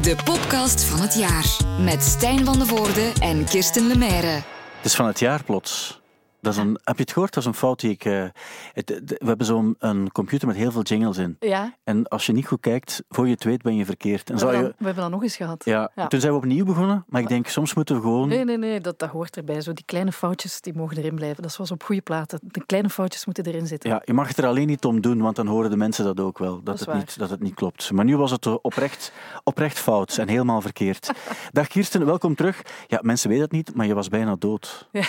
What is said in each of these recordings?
De podcast van het jaar. Met Stijn van de Voorde en Kirsten Lemaire. Het is van het jaar plots. Dat is een, heb je het gehoord? Dat is een fout die ik. eh, het- we hebben zo'n een computer met heel veel jingles in. Ja, En als je niet goed kijkt, voor je het weet ben je verkeerd. En we zou je, dat, we hebben dat nog eens gehad. ja, Ja. Toen zijn we opnieuw begonnen, maar ik denk soms moeten we gewoon. Nee, nee, nee, dat, dat hoort erbij. Zo die kleine foutjes die mogen erin blijven. Dat is zoals op goede platen. De kleine foutjes moeten erin zitten. Ja, je mag het er alleen niet om doen, want dan horen de mensen dat ook wel. Dat, het, niet, dat het niet klopt. Maar nu was het oprecht, oprecht fout en helemaal verkeerd. Dag Kirsten, welkom terug. Ja, mensen weten het niet, maar je was bijna dood. Ja,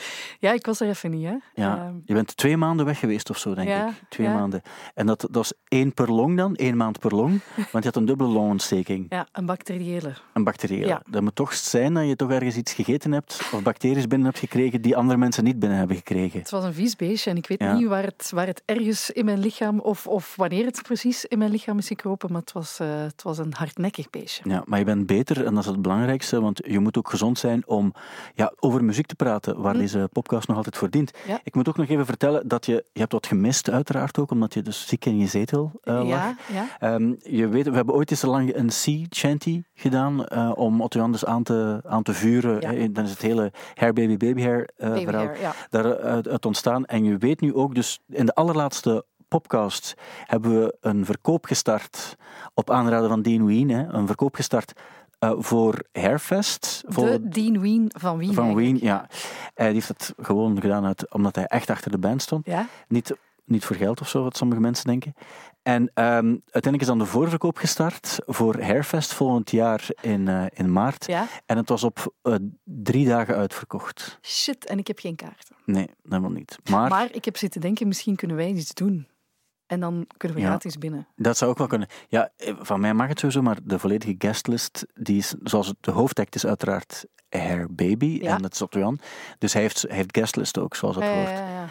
ik was er even niet, hè. Ja, Ehm, je bent twee maanden weg geweest of zo, denk Ja, ik. Twee ja. maanden. En dat, dat was één per long dan, één maand per long. Want je had een dubbele longontsteking. ja, een bacteriële. Een bacteriële. Ja. Dat moet toch zijn dat je toch ergens iets gegeten hebt of bacteriën binnen hebt gekregen die andere mensen niet binnen hebben gekregen. Het was een vies beestje en ik weet Ja. niet waar het, waar het ergens in mijn lichaam of, of wanneer het precies in mijn lichaam is gekropen, maar het was, eh, het was een hardnekkig beestje. Ja, maar je bent beter en dat is het belangrijkste, want je moet ook gezond zijn om ja, over muziek te praten, waar deze podcast nog altijd voor dient. Ja. Ik moet ook nog even vertellen dat je, je hebt wat gemist, uiteraard ook, omdat je dus ziek in je zetel eh, lag. ja, ja. Ehm, je weet, we hebben ooit eens lang een sea shanty gedaan eh, om Otto Jan dus aan te, aan te vuren. Ja. Eh, dan is het hele hair baby baby hair Baby verhaal hair, daaruit uit ontstaan. En je weet nu ook, dus in de allerlaatste podcast hebben we een verkoop gestart op aanraden van Dean een verkoop gestart eh, voor Hairfest. Voor De Dean Ween van Wien. van. Ween, ja. Hij heeft het gewoon gedaan uit, omdat hij echt achter de band stond. Ja, Niet, niet voor geld of zo, wat sommige mensen denken. En ehm, uiteindelijk is dan de voorverkoop gestart voor Hairfest volgend jaar in, eh, in maart. ja. En het was op eh, drie dagen uitverkocht. Shit, en ik heb geen kaarten. Nee, helemaal niet. Maar, Maar ik heb zitten denken, misschien kunnen wij iets doen. En dan kunnen we Ja. gratis binnen. dat zou ook wel kunnen. Ja, eh, van mij mag het sowieso, maar de volledige guestlist, die is, zoals het, de hoofdact is uiteraard Hair Baby. Ja. En dat is Otto Jan. Dus hij heeft, hij heeft guestlist ook, zoals het Ja, hoort.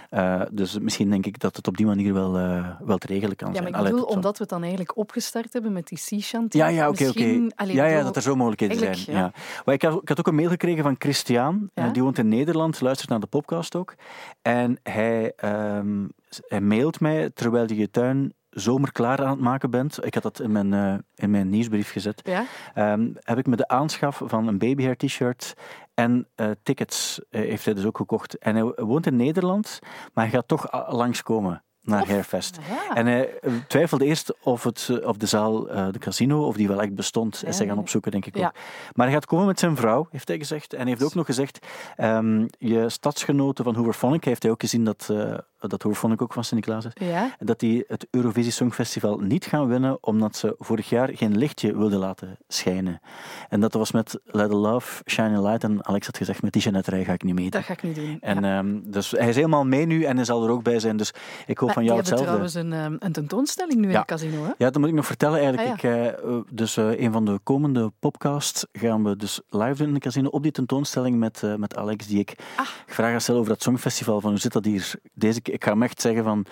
Eh, dus misschien denk ik dat het op die manier wel, eh, wel te regelen kan Ja, maar zijn. ik bedoel, omdat we het dan eigenlijk opgestart hebben met die sea shanty. Ja, ja, oké, oké. Ja, ja, dat er zo mogelijkheden zijn. Ja. ja. Maar ik, had, ik had ook een mail gekregen van Christian, die woont in Nederland, luistert naar de podcast ook. En hij, ehm, hij mailt mij terwijl je je tuin zomer klaar aan het maken bent. Ik had dat in mijn, eh, in mijn nieuwsbrief gezet. Ja? Ehm, heb ik me de aanschaf van een babyhair t-shirt en eh, tickets eh, heeft hij dus ook gekocht. En hij woont in Nederland, maar hij gaat toch langskomen naar Hairfest. Ja. En hij eh, twijfelde eerst of, het, eh, of de zaal, eh, de casino, of die wel echt bestond. Ja, Is hij gaan opzoeken, denk ik Ja. ook. Maar hij gaat komen met zijn vrouw, heeft hij gezegd. En hij heeft ook nog gezegd, ehm, je stadsgenoten van Hooverphonic, heeft hij ook gezien dat, eh dat Hooverphonic ook van Sint-Niklaas is, Ja? dat die het Eurovisie Songfestival niet gaan winnen, omdat ze vorig jaar geen lichtje wilden laten schijnen. En dat was met Let the Love, Shine a Light. En Alex had gezegd, met die Jeannette Rij ga ik niet mee. Dat ga ik niet doen. En ehm, dus hij is helemaal mee nu en hij zal er ook bij zijn. Dus ik hoop van jou hebben hetzelfde. trouwens een, ehm, een tentoonstelling nu in het casino, hè? Ja, dat moet ik nog vertellen eigenlijk. Ah, ik, eh, eh, dus eh, een van de komende podcasts gaan we dus live doen in de casino op die tentoonstelling met, met Alex, die ik Ah. vraag ga stellen over dat Songfestival. Van hoe zit dat hier? Deze, ik ga hem echt zeggen van,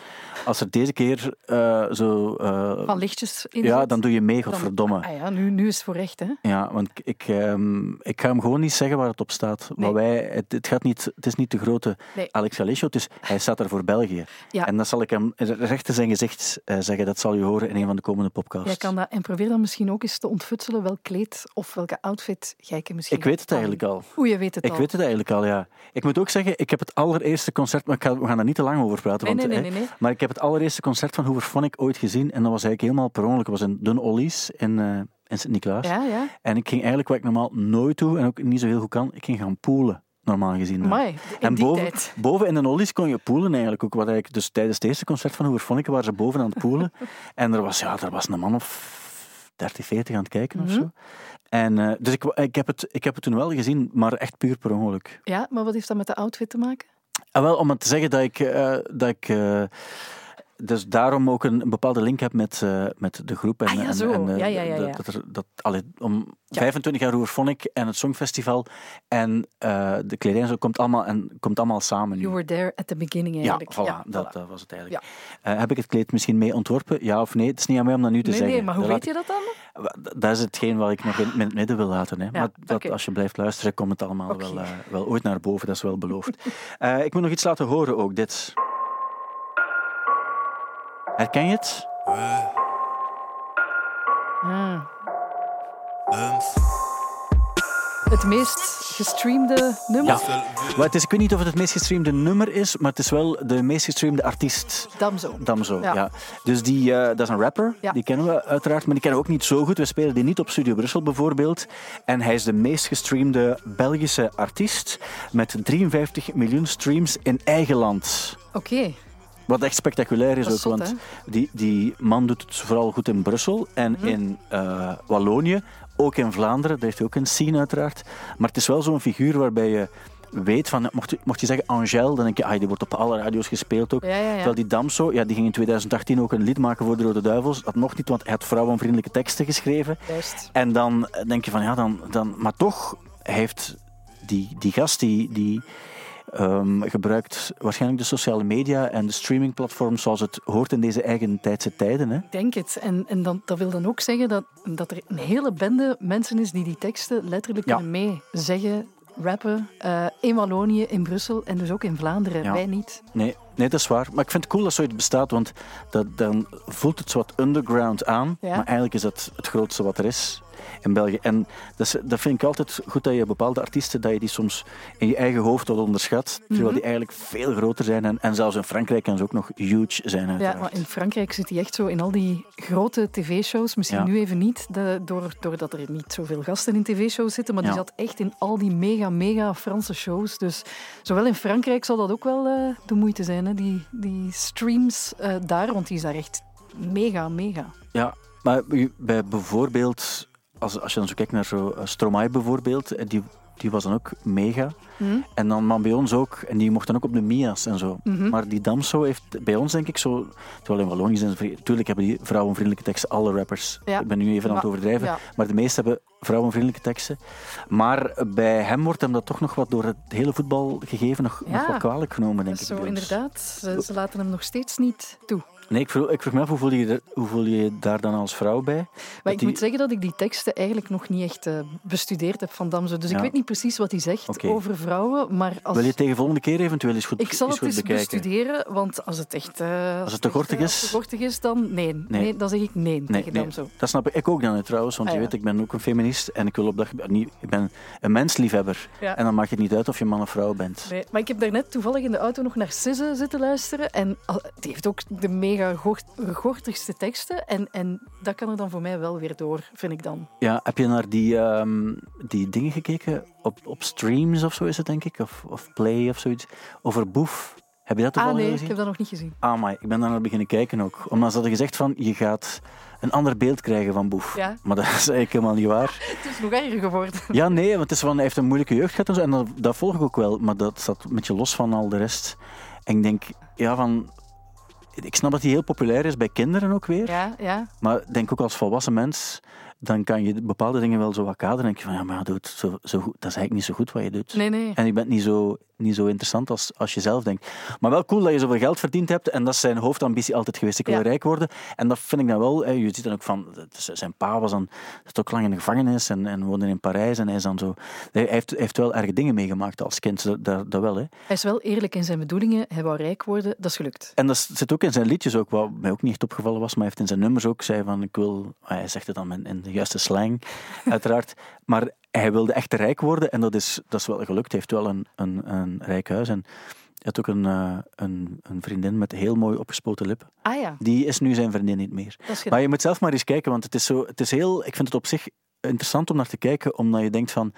als er deze keer zo... Van lichtjes in ja, dan doe je mee, Dan- godverdomme. Ah ja, nu, nu is het voor echt, hè? Ja, want ik, ehm, ik ga hem gewoon niet zeggen waar het op staat. Nee. Maar wij, het, het, gaat niet, het is niet de grote Nee. Alex Alessio, dus hij staat er voor België. Ja. En dat zal ik hem recht in zijn gezicht eh, zeggen. Dat zal u horen in een van de komende podcasts. Jij kan dat, en probeer dan misschien ook eens te ontfutselen welk kleed of welke outfit jij misschien Ik weet het eigenlijk al. Oeh, je weet het Ik al. weet het eigenlijk al, ja. Ik moet ook zeggen, ik heb het allereerste concert, maar ik ga, we gaan er niet te lang over praten. Nee, want, nee, nee, nee, nee. Maar ik heb het allereerste concert van Hooverphonic ooit gezien en dat was eigenlijk helemaal per ongeluk. Het was in Dun Ollies in, eh in Sint-Niklaas. Ja, ja. En ik ging eigenlijk, wat ik normaal nooit doe en ook niet zo heel goed kan, ik ging gaan poelen, normaal gezien. Amai, En boven, tijd. boven in de Ollies kon je poelen eigenlijk ook. Wat eigenlijk dus tijdens het eerste concert van Hooverphonic waren ze boven aan het poelen. en er was, ja, er was een man of 30, 40 aan het kijken of Mhm. zo. En, eh, dus ik, ik, heb het, ik heb het toen wel gezien, maar echt puur per ongeluk. Ja, maar wat heeft dat met de outfit te maken? Ah, wel, om het te zeggen dat ik, eh, dat ik eh, dus daarom ook een, een bepaalde link heb met, eh, met de groep. En, Ah, ja, zo. en, eh, Ja, ja, ja, dat- ja. Dat, er, dat, allee, om Ja. 25 jaar Hooverphonic en het Songfestival en eh, de kledij en zo komt allemaal, en, komt allemaal samen nu. You were there at the beginning Ja, eigenlijk. voilà, dat, voilà. dat was het eigenlijk. Heb ik het kleed misschien mee ontworpen? Ja of nee? Het is niet aan mij om dat nu te Nee, zeggen. nee, maar hoe Dat weet je dat dan? Dat is hetgeen wat ik nog in, in het midden wil laten. Hè. maar dat, als je blijft luisteren, komt het allemaal wel, wel ooit naar boven. Dat is wel beloofd. Ik moet nog iets laten horen ook. Dit. Herken je het? Ah. Het meest gestreamde nummer? Ja. Het is, ik weet niet of het het meest gestreamde nummer is, maar het is wel de meest gestreamde artiest. Damso. Damso, ja. Ja. Dus die, eh, dat is een rapper, Ja. die kennen we uiteraard, maar die kennen we ook niet zo goed. We spelen die niet op Studio Brussel bijvoorbeeld. En hij is de meest gestreamde Belgische artiest met 53 miljoen streams in eigen land. Oké. Wat echt spectaculair is ook, zot, want die, die man doet het vooral goed in Brussel en Mhm. in eh, Wallonië, ook in Vlaanderen, daar heeft hij ook een scene uiteraard. Maar het is wel zo'n figuur waarbij je weet van, mocht je, mocht je zeggen Angèle, dan denk je, ah, die wordt op alle radio's gespeeld ook. Ja, ja, ja. Terwijl die Damso, ja, die ging in 2018 ook een lied maken voor de Rode Duivels. Dat mocht niet, want hij had vrouwenvriendelijke teksten geschreven. En dan denk je van, ja, dan... dan maar toch, heeft die, die gast die... die ehm, gebruikt waarschijnlijk de sociale media en de streamingplatforms zoals het hoort in deze eigen tijdse tijden. Hè? Ik denk het. En, en dan, dat wil dan ook zeggen dat, dat er een hele bende mensen is die die teksten letterlijk Ja. kunnen mee zeggen, rappen. eh, in Wallonië, in Brussel en dus ook in Vlaanderen. Ja. Wij niet. Nee, nee, dat is waar. Maar ik vind het cool dat zoiets bestaat, want dat, dan voelt het zo wat underground aan. Ja. Maar eigenlijk is dat het grootste wat er is in België. En dat, is- dat vind ik altijd goed dat je bepaalde artiesten, dat je die soms in je eigen hoofd wat onderschat. Terwijl Mhm. die eigenlijk veel groter zijn. En, en zelfs in Frankrijk kan ze ook nog huge zijn. Ja, Uiteraard. maar in Frankrijk zit hij echt zo in al die grote tv-shows. Misschien Ja. nu even niet, de, door, doordat er niet zoveel gasten in tv-shows zitten. Maar die Ja. zat echt in al die mega, mega Franse shows. Dus zowel in Frankrijk zal dat ook wel eh, de moeite zijn, hè? Die, die streams eh, daar. Want die is daar echt mega, mega. Ja, maar bij bijvoorbeeld, als, als je dan zo kijkt naar zo, eh, Stromae bijvoorbeeld, eh, die, die was dan ook mega. Hm? En dan maar bij ons ook, en die mocht dan ook op de Mia's en zo. Mhm. Maar die Damso heeft bij ons denk ik zo, terwijl in Wallonië zijn natuurlijk hebben die vrouwenvriendelijke teksten, alle rappers. Ja. Ik ben nu even aan het overdrijven, ja. maar de meeste hebben vrouwenvriendelijke teksten. Maar bij hem wordt hem dat toch nog wat door het hele voetbal gegeven, nog, nog wat kwalijk genomen, denk Dat ik. zo inderdaad. Ze, ze laten hem nog steeds niet toe. Nee, ik vroeg, ik vroeg me af, hoe voel, je, hoe voel je je daar dan als vrouw bij? Maar ik die- moet zeggen dat ik die teksten eigenlijk nog niet echt eh, bestudeerd heb van Damso. Dus Ja. ik weet niet precies wat hij zegt over vrouwen. Maar als... Wil je tegen volgende keer eventueel eens goed, Ik zal het eens bekijken? bestuderen, want als het echt... eh, Als het te gortig is? eh, als het te gortig is, dan nee. nee. dan zeg ik nee, Nee, tegen nee, Damso. dat snap ik. Ik ook dan trouwens, want Ah, je ja. weet, ik ben ook een feminist en ik wil op dat. Ik ben een mensliefhebber. Ja. En dan maakt het niet uit of je man of vrouw bent. Nee, maar ik heb daarnet toevallig in de auto nog naar SZA zitten luisteren. En die heeft ook de mega gortigste teksten. En, en dat kan er dan voor mij wel weer door, vind ik dan. Ja, heb je naar die, ehm, die dingen gekeken? Op, op streams of zo is het, denk ik? Of, of Play of zoiets? Over Boef. Heb je dat Ah nee, ik heb dat nog niet gezien. Ah, maar ik ben daar naar beginnen kijken ook. Omdat ze hadden gezegd van, je gaat een ander beeld krijgen van Boef. Ja. Maar dat is eigenlijk helemaal niet waar. Het is nog erger geworden. Ja, nee, want het is van, hij heeft een moeilijke jeugd gehad en zo. En dat, dat volg ik ook wel. Maar dat staat een beetje los van al de rest. En ik denk, ja, van... Ik snap dat hij heel populair is bij kinderen ook weer. Ja, ja. Maar denk ook als volwassen mens, dan kan je bepaalde dingen wel zo wat kaderen. En denk je van, ja, maar dude, zo, zo goed, dat is eigenlijk niet zo goed wat je doet. Nee, nee. En je bent niet zo, niet zo interessant als, als je zelf denkt. Maar wel cool dat je zoveel geld verdiend hebt. En dat is zijn hoofdambitie altijd geweest. Ik wil Ja. rijk worden. En dat vind ik dan wel. hè, Je ziet dan ook van... Zijn pa was dan zat ook lang in de gevangenis en, en woonde in Parijs. En hij is dan zo... Hij heeft, heeft wel erge dingen meegemaakt als kind. Dat, dat, dat wel, hè. Hij is wel eerlijk in zijn bedoelingen. Hij wou rijk worden. Dat is gelukt. En dat zit ook in zijn liedjes ook, wat mij ook niet echt opgevallen was, maar hij heeft in zijn nummers ook zei van ik wil, hij zegt het dan in, in de juiste slang, uiteraard, maar hij wilde echt rijk worden en dat is, dat is wel gelukt. Hij heeft wel een, een, een rijk huis en hij had ook een, eh, een, een vriendin met heel mooi opgespoten lippen. Ah ja, Die is nu zijn vriendin niet meer. Maar je moet zelf maar eens kijken, want het is, zo, het is heel, ik vind het op zich interessant om naar te kijken, omdat je denkt van,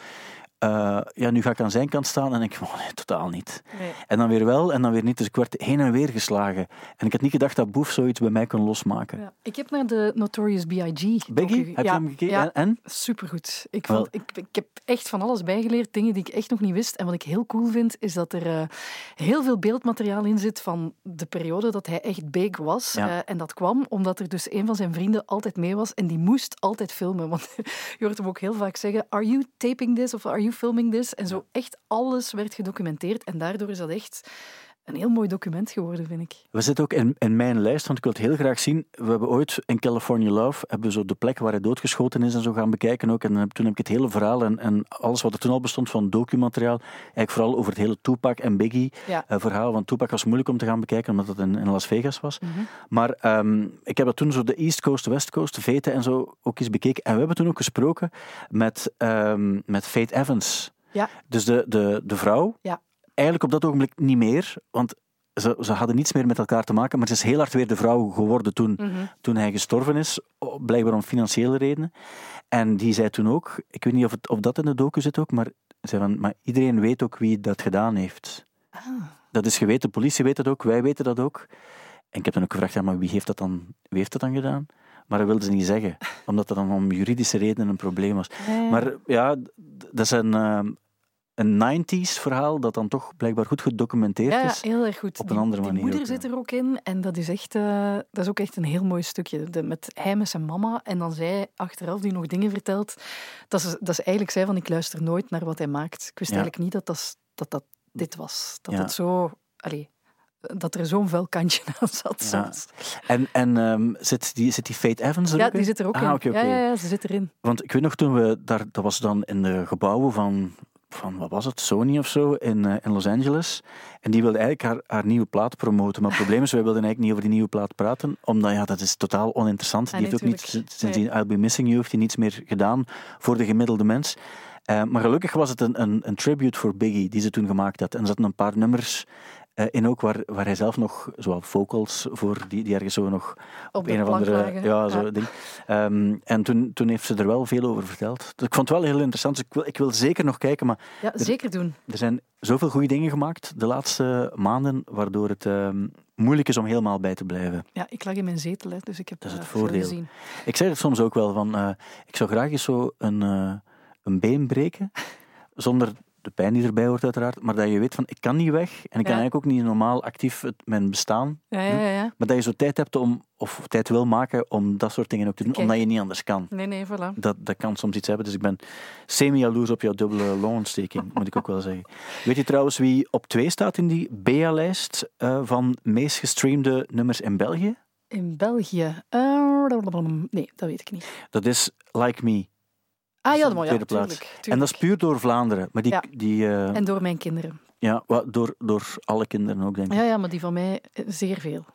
eh, ja, nu ga ik aan zijn kant staan en denk ik, oh nee, totaal niet. Nee. En dan weer wel en dan weer niet. Dus ik werd heen en weer geslagen. En ik had niet gedacht dat Boef zoiets bij mij kon losmaken. Ja. Ik heb naar de Notorious B.I.G. Biggie, heb je hem gekeken? Ja, En? supergoed. Ik, vond, ik, ik heb echt van alles bijgeleerd, dingen die ik echt nog niet wist. En wat ik heel cool vind, is dat er eh, heel veel beeldmateriaal in zit van de periode dat hij echt big was. Eh, en dat kwam omdat er dus een van zijn vrienden altijd mee was en die moest altijd filmen. Want je hoort hem ook heel vaak zeggen, are you taping this of are you filming this? En zo echt alles werd gedocumenteerd. En daardoor is dat echt een heel mooi document geworden, vind ik. We zitten ook in, in mijn lijst, want ik wil het heel graag zien. We hebben ooit in California Love hebben we zo de plek waar hij doodgeschoten is en zo gaan bekijken ook. En toen heb ik het hele verhaal en, en alles wat er toen al bestond van documateriaal, eigenlijk vooral over het hele Tupac en Biggie Ja. eh, verhaal. Want Tupac was moeilijk om te gaan bekijken, omdat het in, in Las Vegas was. Mhm. Maar ehm, ik heb dat toen zo de East Coast, West Coast, Vete en zo ook eens bekeken. En we hebben toen ook gesproken met, ehm met Faith Evans. Ja. Dus de, de, de vrouw. Ja. Eigenlijk op dat ogenblik niet meer, want ze, ze hadden niets meer met elkaar te maken. Maar ze is heel hard weer de vrouw geworden toen, Mhm. toen hij gestorven is. Blijkbaar om financiële redenen. En die zei toen ook, ik weet niet of, het, of dat in de docu zit ook, maar, zei van, maar iedereen weet ook wie dat gedaan heeft. Ah. Dat is geweten, de politie weet dat ook, wij weten dat ook. En ik heb dan ook gevraagd, ja, maar wie heeft dat dan, wie heeft dat dan gedaan? Maar dat wilden ze niet zeggen, omdat dat dan om juridische redenen een probleem was. Ja. Maar ja, dat is een, ehm, een 90s verhaal dat dan toch blijkbaar goed gedocumenteerd Ja, ja, is. heel erg goed. op Die- een andere die manier moeder ook, zit ja. er ook in en dat is, echt, eh, dat is ook echt een heel mooi stukje. De, met hij met zijn mama en dan zij achteraf die nog dingen vertelt. Dat is, dat is eigenlijk zij van ik luister nooit naar wat hij maakt. Ik wist Ja. eigenlijk niet dat dat, dat, dat dit was. Dat Ja. het zo... Allee, dat er zo'n vuil kantje aan zat Ja. En, en ehm, zit, die, zit die Faith Evans er Ja, ook die in? zit er ook ah, in. Ja, ja, ja, ze zit erin. Want ik weet nog toen we daar, dat was dan in de gebouwen van, van wat was het, Sony of zo, in, eh, in Los Angeles. En die wilde eigenlijk haar, haar nieuwe plaat promoten. Maar het probleem is, wij wilden eigenlijk niet over die nieuwe plaat praten, omdat ja, dat is totaal oninteressant. Ah, die heeft ook niet, sinds die I'll Be Missing You, heeft hij niets meer gedaan voor de gemiddelde mens. Eh, maar gelukkig was het een, een, een tribute voor Biggie, die ze toen gemaakt had. En er zaten een paar nummers in ook, waar, waar hij zelf nog, zowel vocals voor, die, die ergens zo nog Op, een of andere lagen. ja, zo ding. Ehm, en toen, toen heeft ze er wel veel over verteld. Dus ik vond het wel heel interessant. Dus ik wil, ik wil zeker nog kijken, maar Ja, zeker doen. er zijn zoveel goede dingen gemaakt de laatste maanden, waardoor het ehm, moeilijk is om helemaal bij te blijven. Ja, ik lag in mijn zetel, hè, dus ik heb Dat is eh, het voordeel. gezien. Ik zeg het soms ook wel, van, eh, ik zou graag eens zo een, eh, een been breken, zonder de pijn die erbij hoort uiteraard, maar dat je weet van, ik kan niet weg en ik kan eigenlijk ook niet normaal actief het, mijn bestaan Ja, ja, ja, ja. Maar dat je zo tijd hebt om, of tijd wil maken om dat soort dingen ook te doen, omdat je niet anders kan. Nee, nee, voilà. Dat, dat kan soms iets hebben. Dus ik ben semi-jaloers op jouw dubbele longontsteking, moet ik ook wel zeggen. Weet je trouwens wie op twee staat in die BA-lijst eh, van meest gestreamde nummers in België? In België. eh, nee, dat weet ik niet. Dat is Like Me. Ah ja, dat ja, tweede plaats. tuurlijk, En dat is puur door Vlaanderen. Maar die, Ja. die eh, En door mijn kinderen. ja, door, door alle kinderen ook, denk ik. Ja, ja, maar die van mij eh, zeer veel.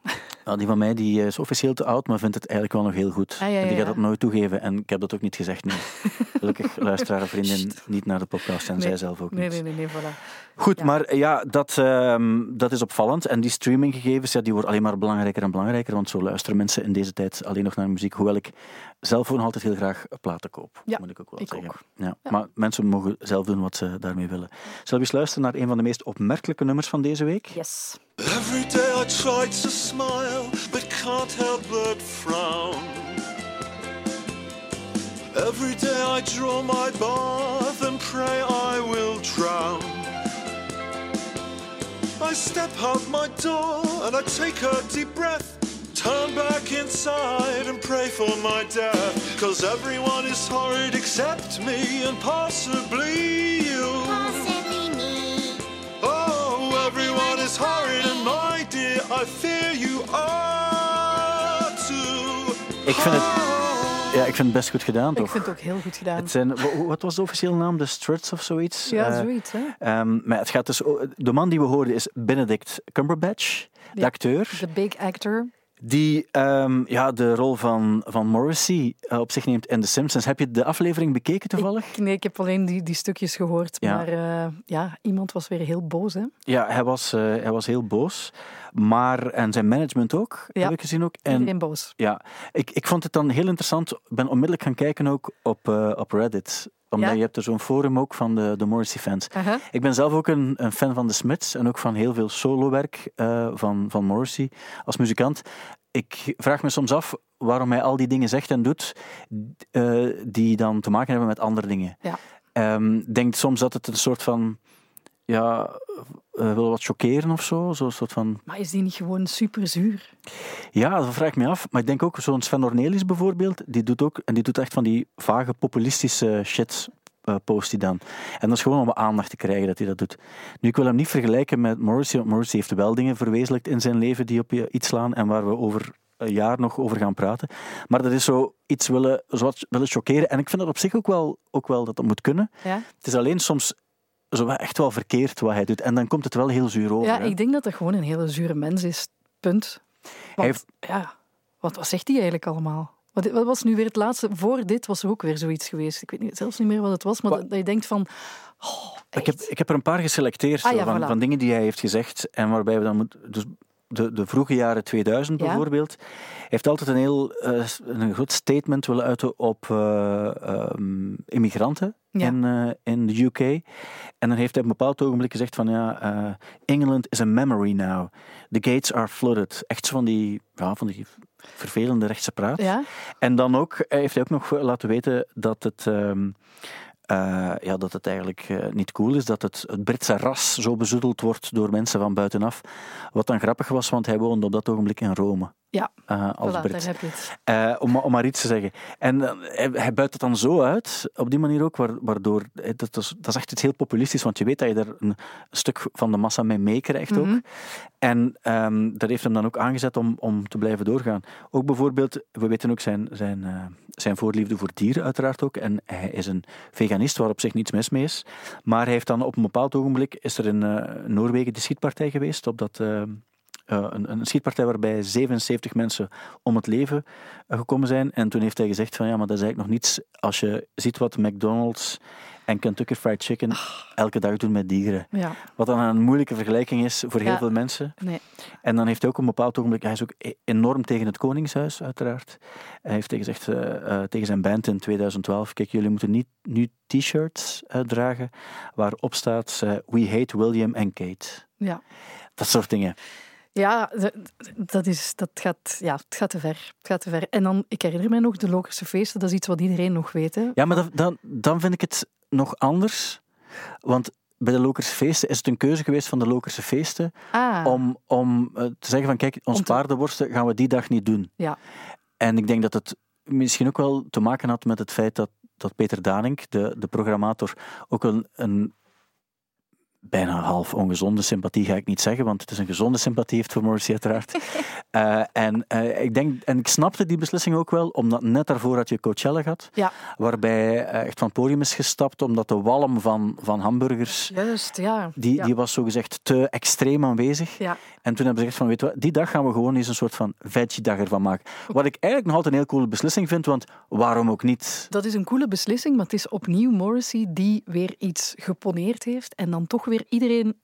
Nou, die van mij die is officieel te oud, maar vindt het eigenlijk wel nog heel goed. Ah, ja, ja, en die gaat dat nooit toegeven. En ik heb dat ook niet gezegd nu. Gelukkig luistert haar vriendin niet naar de podcast en Nee. zij zelf ook Nee, niet. nee, nee, nee, voilà. Goed, Ja. maar ja, dat, ehm, dat is opvallend. En die streaminggegevens, ja, die worden alleen maar belangrijker en belangrijker, want zo luisteren mensen in deze tijd alleen nog naar muziek. Hoewel ik zelf ook nog altijd heel graag platen koop, Ja, moet ik ook wel ik zeggen. ook. Ja. Ja. Maar mensen mogen zelf doen wat ze daarmee willen. Zullen we eens luisteren naar een van de meest opmerkelijke nummers van deze week? Yes. Every day I try to smile, but can't help but frown. Every day I draw my bath and pray I will drown. I step out my door and I take a deep breath. Turn back inside and pray for my death. Cause everyone is horrid except me and possibly you. Possibly me. Oh, everyone is horrid, and my dear, I fear you are too. Ik vind het, ja, ik vind het best goed gedaan, Ik toch? vind het ook heel goed gedaan. Het zijn, wa- wat was de officiële naam? De Struts of zoiets? Ja, Eh, zoiets, hè. ehm, maar het gaat dus, de man die we hoorden is Benedict Cumberbatch, de Ja. acteur. De big actor. Die ehm, ja, de rol van, van Morrissey eh, op zich neemt in The Simpsons. Heb je de aflevering bekeken toevallig? Ik, nee, ik heb alleen die, die stukjes gehoord. Ja. Maar eh, ja, iemand was weer heel boos, hè. Ja, hij was, eh, hij was heel boos. Maar, en zijn management ook, Ja. heb ik gezien ook. En Iedereen boos. ja, ik, ik vond het dan heel interessant. Ik ben onmiddellijk gaan kijken ook op, op Reddit. Omdat Ja. je hebt er zo'n forum ook van de, de Morrissey-fans. Ik ben zelf ook een, een fan van de Smiths en ook van heel veel solowerk eh van, van Morrissey als muzikant. Ik vraag me soms af waarom hij al die dingen zegt en doet eh, die dan te maken hebben met andere dingen. Ja. Ehm, denk soms dat het een soort van ja, eh, wil wat chockeren of zo. Zo'n soort van Maar is die niet gewoon super zuur? ja, dat vraag ik me af. Maar ik denk ook, zo'n Sven Ornelis bijvoorbeeld, die doet ook, en die doet echt van die vage populistische shit. eh, post hij dan. En dat is gewoon om aandacht te krijgen dat hij dat doet. Nu, ik wil hem niet vergelijken met Morrissey, want Morrissey heeft wel dingen verwezenlijkt in zijn leven die op je iets slaan en waar we over een jaar nog over gaan praten. Maar dat is zo iets willen, zo willen chockeren. En ik vind dat op zich ook wel, ook wel dat dat moet kunnen. Ja, Het is alleen soms zo echt wel verkeerd wat hij doet. En dan komt het wel heel zuur over. ja hè. ik denk dat dat gewoon een hele zure mens is. Punt. Want, heeft- ja, wat, wat zegt hij eigenlijk allemaal? Wat, wat was nu weer het laatste? Voor dit was er ook weer zoiets geweest. Ik weet niet, zelfs niet meer wat het was, maar Wat- dat, je denkt van... Oh, Ik heb, ik heb er een paar geselecteerd Ah, ja, van, voilà. van dingen die hij heeft gezegd en waarbij we dan moeten. Dus de, de vroege jaren 2000 Ja. bijvoorbeeld, heeft altijd een heel eh, een groot statement willen uiten op eh, ehm, immigranten Ja. in, eh, in de UK. En dan heeft hij op een bepaald ogenblik gezegd van ja, England is a memory now. The gates are flooded. Echt zo van die, ja, van die vervelende rechtse praat. Ja? En dan ook, heeft hij ook nog laten weten dat het, ehm, eh, ja, dat het eigenlijk eh, niet cool is dat het, het Britse ras zo bezoedeld wordt door mensen van buitenaf. Wat dan grappig was, want hij woonde op dat ogenblik in Rome. Ja, als voilà, Brit. daar heb je het. Eh, om, maar- om maar iets te zeggen. En eh, hij, hij buit het dan zo uit, op die manier ook, waar- waardoor... eh, Dat is, dat is echt iets heel populistisch, want je weet dat je daar een stuk van de massa mee meekrijgt Mhm. ook. En ehm, dat heeft hem dan ook aangezet om, om te blijven doorgaan. Ook bijvoorbeeld, we weten ook zijn, zijn, zijn voorliefde voor dieren uiteraard ook. En hij is een veganist, waar op zich niets mis mee is. Maar hij heeft dan op een bepaald ogenblik, is er in Noorwegen de schietpartij geweest, op dat... eh, een, een schietpartij waarbij 77 mensen om het leven eh, gekomen zijn. En toen heeft hij gezegd van ja, maar dat is eigenlijk nog niets als je ziet wat McDonald's en Kentucky Fried Chicken elke dag doen met dieren. Ja, Wat dan een moeilijke vergelijking is voor heel Ja. veel mensen. nee. En dan heeft hij ook op een bepaald ogenblik, hij is ook e- enorm tegen het Koningshuis uiteraard. Hij heeft tegen gezegd eh, tegen zijn band in 2012, kijk jullie moeten niet nu t-shirts eh, dragen waarop staat We hate William and Kate. Ja. Dat soort dingen. Ja, dat, is, dat gaat, ja, het gaat te ver. Het gaat te ver. En dan, ik herinner mij nog, de Lokerse feesten, dat is iets wat iedereen nog weet. Hè? Ja, maar dan, dan, dan vind ik het nog anders. Want bij de Lokerse feesten is het een keuze geweest van de Lokerse feesten Ah, om, om eh, te zeggen van kijk, ons te- paardenworsten gaan we die dag niet doen. ja. En ik denk dat het misschien ook wel te maken had met het feit dat, dat Peter Danink, de, de programmator, ook een, een bijna half ongezonde sympathie ga ik niet zeggen, want het is een gezonde sympathie heeft voor Morrissey uiteraard. Eh, en, eh, ik denk, en ik snapte die beslissing ook wel, omdat net daarvoor had je Coachella gehad, Ja, waarbij hij eh, echt van het podium is gestapt, omdat de walm van, van hamburgers, juist, ja. die, ja. die was zogezegd te extreem aanwezig. Ja, En toen hebben ze gezegd van, weet je wat, die dag gaan we gewoon eens een soort van veggie-dag ervan maken. Wat ik eigenlijk nog altijd een heel coole beslissing vind, want waarom ook niet? dat is een coole beslissing, maar het is opnieuw Morrissey die weer iets geponeerd heeft en dan toch weer iedereen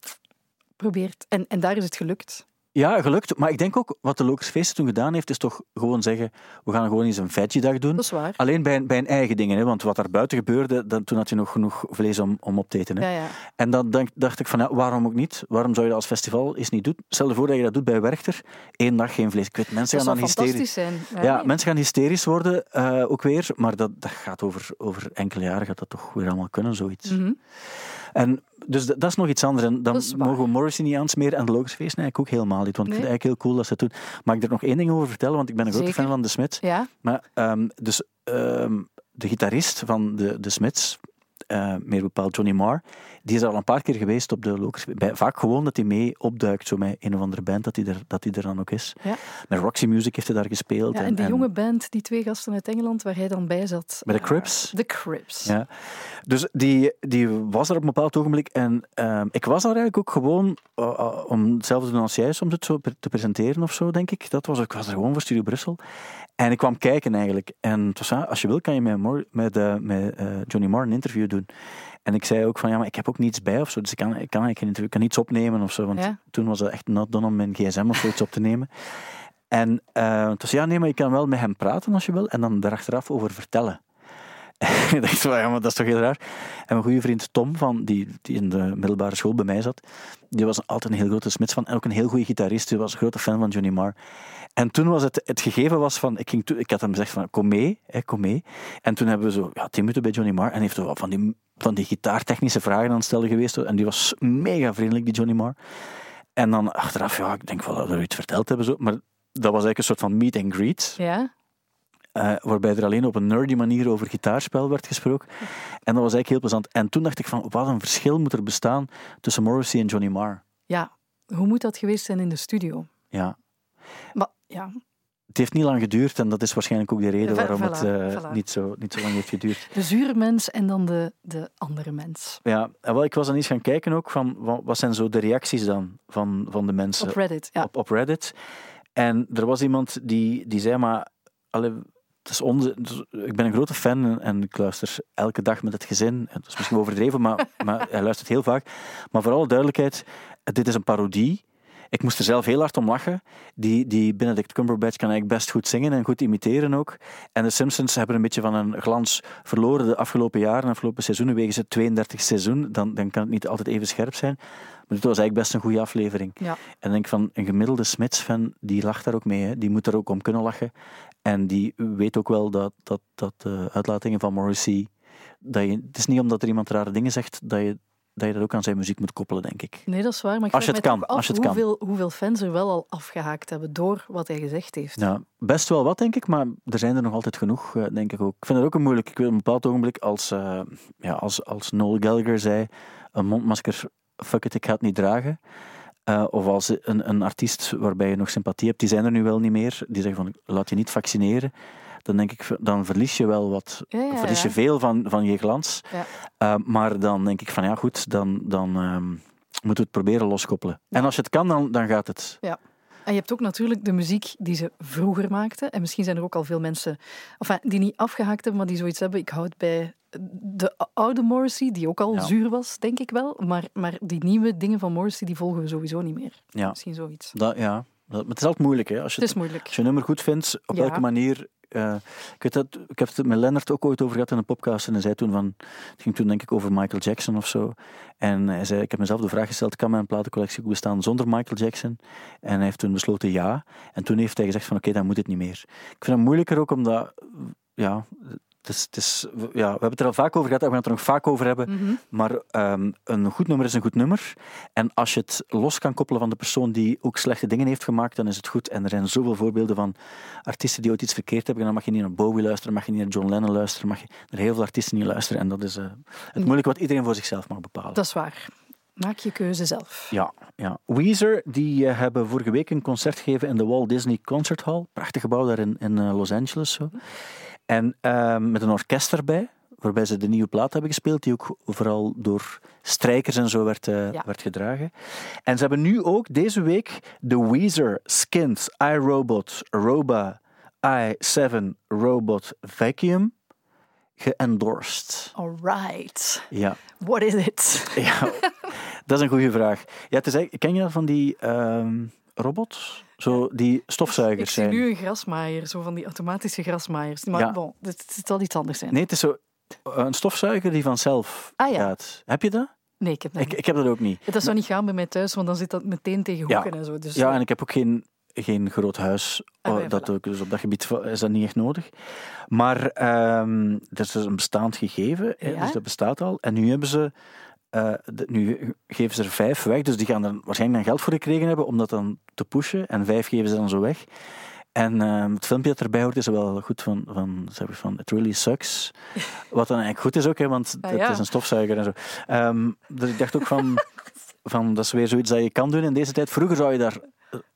probeert. En, en daar is het gelukt. Ja, gelukt. Maar ik denk ook, wat de Lokers Feesten toen gedaan heeft, is toch gewoon zeggen, we gaan gewoon eens een veggie-dag doen. Dat is waar. Alleen bij, bij een eigen dingen, hè, want wat daar buiten gebeurde, dan, toen had je nog genoeg vlees om, om op te eten. Hè. Ja, ja. En dan denk- dacht ik van, ja, waarom ook niet? Waarom zou je dat als festival eens niet doen? Stel je voor dat je dat doet bij Werchter, één dag geen vlees. Ik weet, mensen Dat gaan dan hysterisch... fantastisch zijn. Ja, nee. mensen gaan hysterisch worden, eh, ook weer. Maar dat, dat gaat over, over enkele jaren gaat dat toch weer allemaal kunnen, zoiets. Mhm. En dus dat, dat is nog iets anders. En dan Dat mogen we Morrissey niet aansmeren en de Logische Feest nee, ik ook helemaal niet. Want ik vind het eigenlijk heel cool dat ze het doen. Mag ik er nog één ding over vertellen? Want ik ben een grote fan van de Smiths. Ja, Maar ehm, dus ehm, de gitarist van de, de Smiths, eh, meer bepaald Johnny Marr, die is al een paar keer geweest op de Lokers. Vaak gewoon dat hij mee opduikt, zo met een of andere band, dat hij er, dat hij er dan ook is. Ja. Met Roxy Music heeft hij daar gespeeld. ja, en die jonge band, die twee gasten uit Engeland, waar hij dan bij zat. Bij de eh, Crips? De Crips. Ja. Dus die, die was er op een bepaald ogenblik. En ehm, ik was daar eigenlijk ook gewoon eh, eh, om hetzelfde te doen als jij, soms het zo te presenteren of zo, denk ik. Dat was, ik was er gewoon voor Studio Brussel. En ik kwam kijken eigenlijk. En het was, ah, als je wil, kan je met, met, eh, met eh, Johnny Marr een interview doen. En ik zei ook van, ja, maar ik heb ook niets bij of zo. Dus ik kan, ik kan eigenlijk geen interview, ik kan niets opnemen of zo. Want Ja. toen was het echt not done om mijn gsm of zoiets op te nemen. En uh, het was, ja, nee, maar je kan wel met hem praten als je wil. En dan erachteraf over vertellen. ik dacht van, ja, dat is toch heel raar. En mijn goede vriend Tom, van, die, die in de middelbare school bij mij zat, die was altijd een heel grote Smits van. En ook een heel goede gitarist. Die was een grote fan van Johnny Marr. En toen was het, het gegeven was van, ik, ging toe, ik had hem gezegd van, kom mee, hè, kom mee. En toen hebben we zo, ja, tien minuten bij Johnny Marr. En heeft van die, van die gitaartechnische vragen aan het stellen geweest. En die was mega vriendelijk, die Johnny Marr. En dan achteraf, ja, ik denk wel dat we iets verteld hebben. Zo. Maar dat was eigenlijk een soort van meet and greet. Ja. Eh, waarbij er alleen op een nerdy manier over gitaarspel werd gesproken. En dat was eigenlijk heel plezant. En toen dacht ik van, wat een verschil moet er bestaan tussen Morrissey en Johnny Marr. Ja, hoe moet dat geweest zijn in de studio? Ja, Maar ja, het heeft niet lang geduurd en dat is waarschijnlijk ook de reden Voilà, waarom het eh, voilà. niet, zo, niet zo lang heeft geduurd. de zure mens en dan de, de andere mens. Ja, en wel, ik was dan eens gaan kijken ook van, wa- wat zijn zo de reacties dan van, van de mensen Op Reddit, ja. op, op Reddit. En er was iemand die, die zei, maar allee, het is onze, ik ben een grote fan en, en ik luister elke dag met het gezin. Het is misschien overdreven, maar, maar hij luistert heel vaak. Maar voor alle duidelijkheid, dit is een parodie. Ik moest er zelf heel hard om lachen. Die, die Benedict Cumberbatch kan eigenlijk best goed zingen en goed imiteren ook. En de Simpsons hebben een beetje van een glans verloren de afgelopen jaren, de afgelopen seizoenen, wegens het 32 seizoen. Dan, dan kan het niet altijd even scherp zijn. Maar dit was eigenlijk best een goede aflevering. Ja. En ik denk van een gemiddelde Smits-fan, die lacht daar ook mee. Hè. Die moet daar ook om kunnen lachen. En die weet ook wel dat, dat, dat de uitlatingen van Morrissey. Dat je, het is niet omdat er iemand rare dingen zegt dat je, dat je dat ook aan zijn muziek moet koppelen, denk ik. Nee, dat is waar. Maar ik Als je het kan, af als je het kan. hoeveel, hoeveel fans er wel al afgehaakt hebben door wat hij gezegd heeft. Ja, best wel wat, denk ik, maar er zijn er nog altijd genoeg, eh, denk ik ook. Ik vind het ook een moeilijk. Ik weet op een bepaald ogenblik, als, eh, ja, als, als Noel Gallagher zei: een mondmasker, fuck it, ik ga het niet dragen. Eh, of als een, een artiest waarbij je nog sympathie hebt, die zijn er nu wel niet meer. Die zeggen van, laat je niet vaccineren. Dan denk ik, dan verlies je wel wat. Ja, ja, verlies je ja. veel van, van je glans. Ja. Eh, maar dan denk ik van, ja goed, dan, dan ehm, moeten we het proberen loskoppelen. En als je het kan, dan, dan gaat het. En je hebt ook natuurlijk de muziek die ze vroeger maakten. En misschien zijn er ook al veel mensen enfin, die niet afgehaakt hebben, maar die zoiets hebben. Ik houd bij de oude Morrissey, die ook al Ja. zuur was, denk ik wel. Maar, maar die nieuwe dingen van Morrissey, die volgen we sowieso niet meer. Ja, Misschien zoiets. dat, ja. Maar het is altijd moeilijk, hè. Als je Het is moeilijk. Als je een nummer goed vindt, op Ja. welke manier. eh, ik, weet dat, ik heb het met Lennart ook ooit over gehad in een podcast. En hij zei toen van. Het ging toen denk ik over Michael Jackson of zo. En hij zei: Ik heb mezelf de vraag gesteld: kan mijn platencollectie ook bestaan zonder Michael Jackson? En hij heeft toen besloten ja. En toen heeft hij gezegd: van oké, dan moet het niet meer. Ik vind het moeilijker ook omdat. Ja, het is, het is, ja, we hebben het er al vaak over gehad en we gaan het er nog vaak over hebben. Mhm. Maar ehm, een goed nummer is een goed nummer. En als je het los kan koppelen van de persoon die ook slechte dingen heeft gemaakt, dan is het goed. En er zijn zoveel voorbeelden van artiesten die ooit iets verkeerd hebben. Dan mag je niet naar Bowie luisteren, mag je niet naar John Lennon luisteren, mag je naar heel veel artiesten niet luisteren. En dat is eh, het moeilijke wat iedereen voor zichzelf mag bepalen. Dat is waar. Maak je keuze zelf. Ja, ja. Weezer die eh, hebben vorige week een concert gegeven in de Walt Disney Concert Hall. Prachtig gebouw daar in, in eh, Los Angeles. Zo. En ehm, met een orkest erbij, waarbij ze de nieuwe plaat hebben gespeeld, die ook vooral door strijkers en zo werd, eh, Ja. werd gedragen. En ze hebben nu ook deze week de Weezer Skins iRobot Roba i7 Robot Vacuum geëndorsed. All right. Ja. What is it? Ja, dat is een goede vraag. Ja, het is ken je dat van die ehm robots? Zo, die stofzuigers Ik zie zijn. nu een grasmaaier, zo van die automatische grasmaaiers. Maar Ja. bon, het, zal iets anders zijn. Nee, het is zo een stofzuiger die vanzelf Ah, ja. gaat. Heb je dat? Nee, ik heb dat Ik, niet. ik heb dat ook niet. Dat zou niet gaan bij mij thuis, want dan zit dat meteen tegen Ja. hoeken en zo. Dus Ja, en ik heb ook geen, geen groot huis. Ah, oh, ja, dat voilà. ook, dus op dat gebied is dat niet echt nodig. Maar ehm er is dus een bestaand gegeven, hè, dus dat bestaat al. En nu hebben ze... eh, de- nu geven ze er vijf weg, dus die gaan er waarschijnlijk dan geld voor gekregen hebben om dat dan te pushen. En vijf geven ze dan zo weg. En ehm, het filmpje dat erbij hoort is wel goed van, van, zeg ik van It really sucks. Wat dan eigenlijk goed is ook, hè, want Ah, het is een stofzuiger en zo. Ehm, dus ik dacht ook van, van, dat is weer zoiets dat je kan doen in deze tijd. Vroeger zou je daar,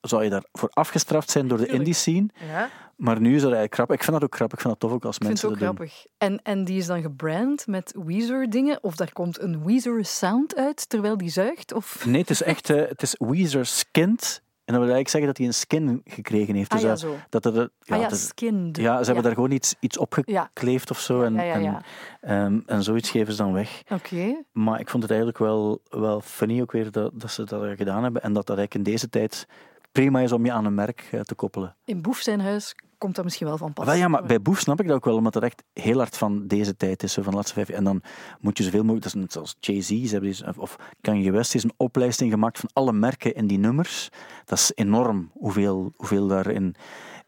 zou je daar voor afgestraft zijn door de indie scene. Ja, Maar nu is dat eigenlijk grappig. Ik vind dat ook grappig. Ik vind dat tof ook als ik vind het mensen ook dat doen. grappig. En, en die is dan gebrand met Weezer-dingen? Of daar komt een Weezer-sound uit terwijl die zuigt? Of... Nee, het is echt, eh, het is Weezer skinned. En dat wil eigenlijk zeggen dat hij een skin gekregen heeft. Ah Dus ja, dat- zo. dat er, ja, ah ja, skinned. ja, ze hebben daar gewoon iets, iets opgekleefd of zo. En, Ja, ja, ja. En, ehm, en zoiets geven ze dan weg. Oké. Maar ik vond het eigenlijk wel, wel funny ook weer dat, dat ze dat gedaan hebben. En dat dat eigenlijk in deze tijd prima is om je aan een merk eh, te koppelen. In Boef zijn huis komt dat misschien wel van pas. Wel ja, maar bij Boef snap ik dat ook wel, omdat dat echt heel hard van deze tijd is, van de laatste vijf jaar. En dan moet je zoveel mogelijk, dat is net zoals Jay-Z, of- Kanye West is een oplijsting gemaakt van alle merken in die nummers. Dat is enorm hoeveel, hoeveel daarin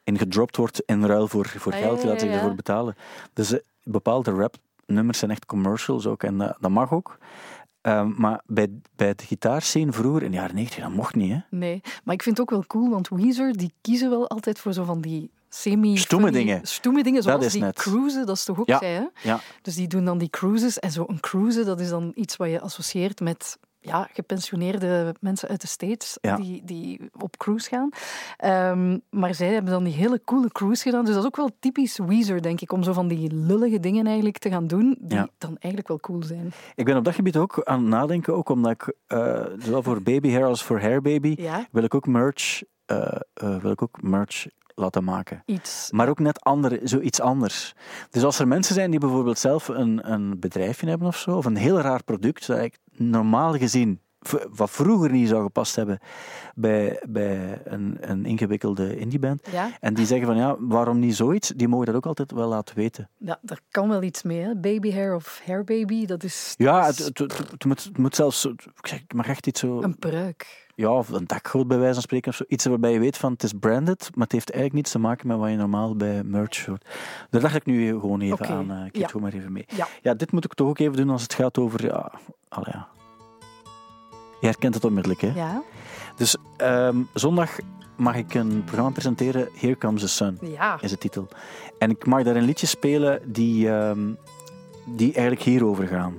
in gedropt wordt in ruil voor, voor Ah, geld, ja, die laten ja, zich ervoor betalen. Dus eh, bepaalde rapnummers zijn echt commercials ook, en dat, dat mag ook. Ehm, maar bij, bij de gitaarscene vroeger, in de jaren 90, dat mocht niet, hè? Nee, maar ik vind het ook wel cool, want Weezer die kiezen wel altijd voor zo van die semi Stoeme dingen. Stoeme dingen, zoals Dat is die net. cruisen, dat is toch ook Ja. zij, hè? Ja, Dus die doen dan die cruises. En zo'n cruise, dat is dan iets wat je associeert met ja, gepensioneerde mensen uit de States Ja. die, die op cruise gaan. Ehm, maar zij hebben dan die hele coole cruise gedaan. Dus dat is ook wel typisch Weezer, denk ik, om zo van die lullige dingen eigenlijk te gaan doen, die Ja. dan eigenlijk wel cool zijn. ik ben op dat gebied ook aan het nadenken, ook omdat ik, eh, zowel voor baby hair als voor hair baby, Ja, wil ik ook merch, eh, eh, wil ik ook merch laten maken. iets. Maar ook net andere, zoiets anders. Dus als er mensen zijn die bijvoorbeeld zelf een, een bedrijfje hebben of zo, of een heel raar product, dat ik normaal gezien, wat vroeger niet zou gepast hebben bij, bij een, een ingewikkelde indieband, Ja, en die zeggen van ja, waarom niet zoiets, die mogen dat ook altijd wel laten weten. ja, daar kan wel iets mee. Hè. Baby hair of hair baby, dat is, Ja, dat het, het, het, het moet, het moet zelfs, ik zeg, het mag echt iets zo, een pruik. ja, of een dakgoot bij wijze van spreken of zo. Iets waarbij je weet van het is branded, maar het heeft eigenlijk niets te maken met wat je normaal bij merch hoort. Daar dacht ik nu gewoon even aan. eh, ik ja. het gewoon maar even mee. Ja. Ja, dit moet ik toch ook even doen als het gaat over, ja, allee, ja. Je herkent het onmiddellijk, hè? Ja, Dus ehm, zondag mag ik een programma presenteren, Here Comes the Sun ja. is de titel. En ik mag daar een liedje spelen die, ehm, die eigenlijk hierover gaan.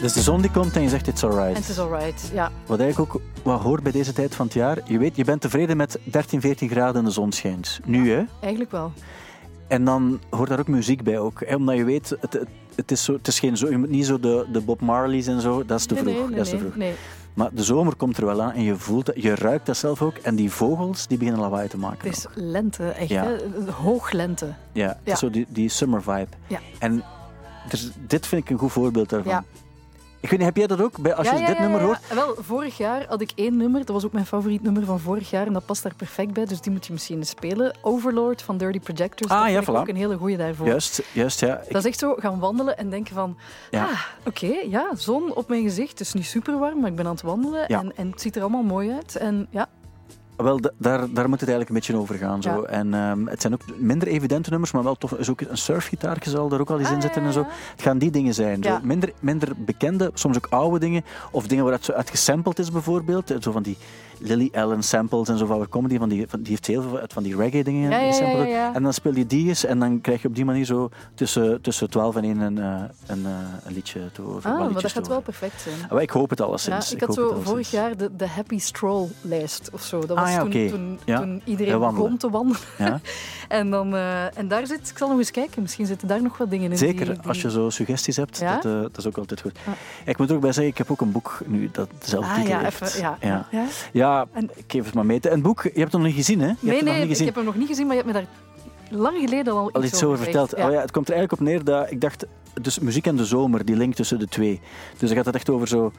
Dus de zon die komt en je zegt it's En alright. het is alright. Ja, Wat eigenlijk ook wat hoort bij deze tijd van het jaar. Je weet, je bent tevreden met 13, 14 graden en de zon schijnt. Nu hè. eigenlijk wel. En dan hoort daar ook muziek bij ook. Hè? Omdat je weet, het, het, het is, zo, het is geen zo, je moet niet zo de, de Bob Marley's en zo, dat is te vroeg. nee, nee, dat is te vroeg. nee. Maar de zomer komt er wel aan en je voelt het, je ruikt dat zelf ook. En die vogels, die beginnen lawaai te maken. Het is ook. lente, echt. Ja. Hè? Hooglente. Ja, Ja. zo die, die summer vibe. Ja. En er dit vind ik een goed voorbeeld daarvan. Ja. Ik weet niet, heb jij dat ook? Als je dit nummer ja. hoort, Wel, vorig jaar had ik één nummer. Dat was ook mijn favoriet nummer van vorig jaar. En dat past daar perfect bij. Dus die moet je misschien eens spelen. Overlord van Dirty Projectors. Ah, dat ja, voilà. ook een hele goeie daarvoor. juist, juist ja. Dat is echt zo gaan wandelen en denken van... Ja. Ah, oké, ja, zon op mijn gezicht. Het is niet super warm, maar ik ben aan het wandelen. En, en het ziet er allemaal mooi uit. En ja, Wel, da- daar, daar moet het eigenlijk een beetje over gaan. Zo. Ja. En ehm, het zijn ook minder evidente nummers, maar wel tof. Is ook een surfgitaartje zal er ook al eens Ah, in zitten ja, en zo. Het gaan die dingen zijn. Zo. Minder, minder bekende, soms ook oude dingen. Of dingen waar het zo uit gesampled is bijvoorbeeld. Zo van die Lily Allen samples en zo van waar komen die van die, van, die heeft heel veel uit van die reggae dingen Ja, ja, ja. En dan speel je die eens en dan krijg je op die manier zo tussen, tussen 12 en 1 een, eh, een, eh, een liedje te horen. Ah, maar dat gaat wel perfect zijn. Ah, wel, Ik hoop het Ja, alleszins. ik had zo vorig jaar de, de Happy Stroll-lijst of zo. Dat Ah, was toen, toen, iedereen begon te wandelen. Ja? En, dan, eh, en daar zit, ik zal nog eens kijken, misschien zitten daar nog wat dingen in. Zeker, die- die- als je zo suggesties hebt, Ja? dat, dat is ook altijd goed. Ik moet er ook bij zeggen, ik heb ook een boek nu dat dezelfde Ah titel ja, heeft. even, ja. ja. Ja. En- ik geef het maar mee. Een boek, je hebt het nog niet gezien, hè? Je hebt Nee, nog nee, ik heb hem nog niet gezien, maar je hebt me daar lang geleden al, al iets over verteld. Oh ja, het komt er eigenlijk op neer dat ik dacht, dus muziek en de zomer, die link tussen de twee. Dus dan gaat het echt over zo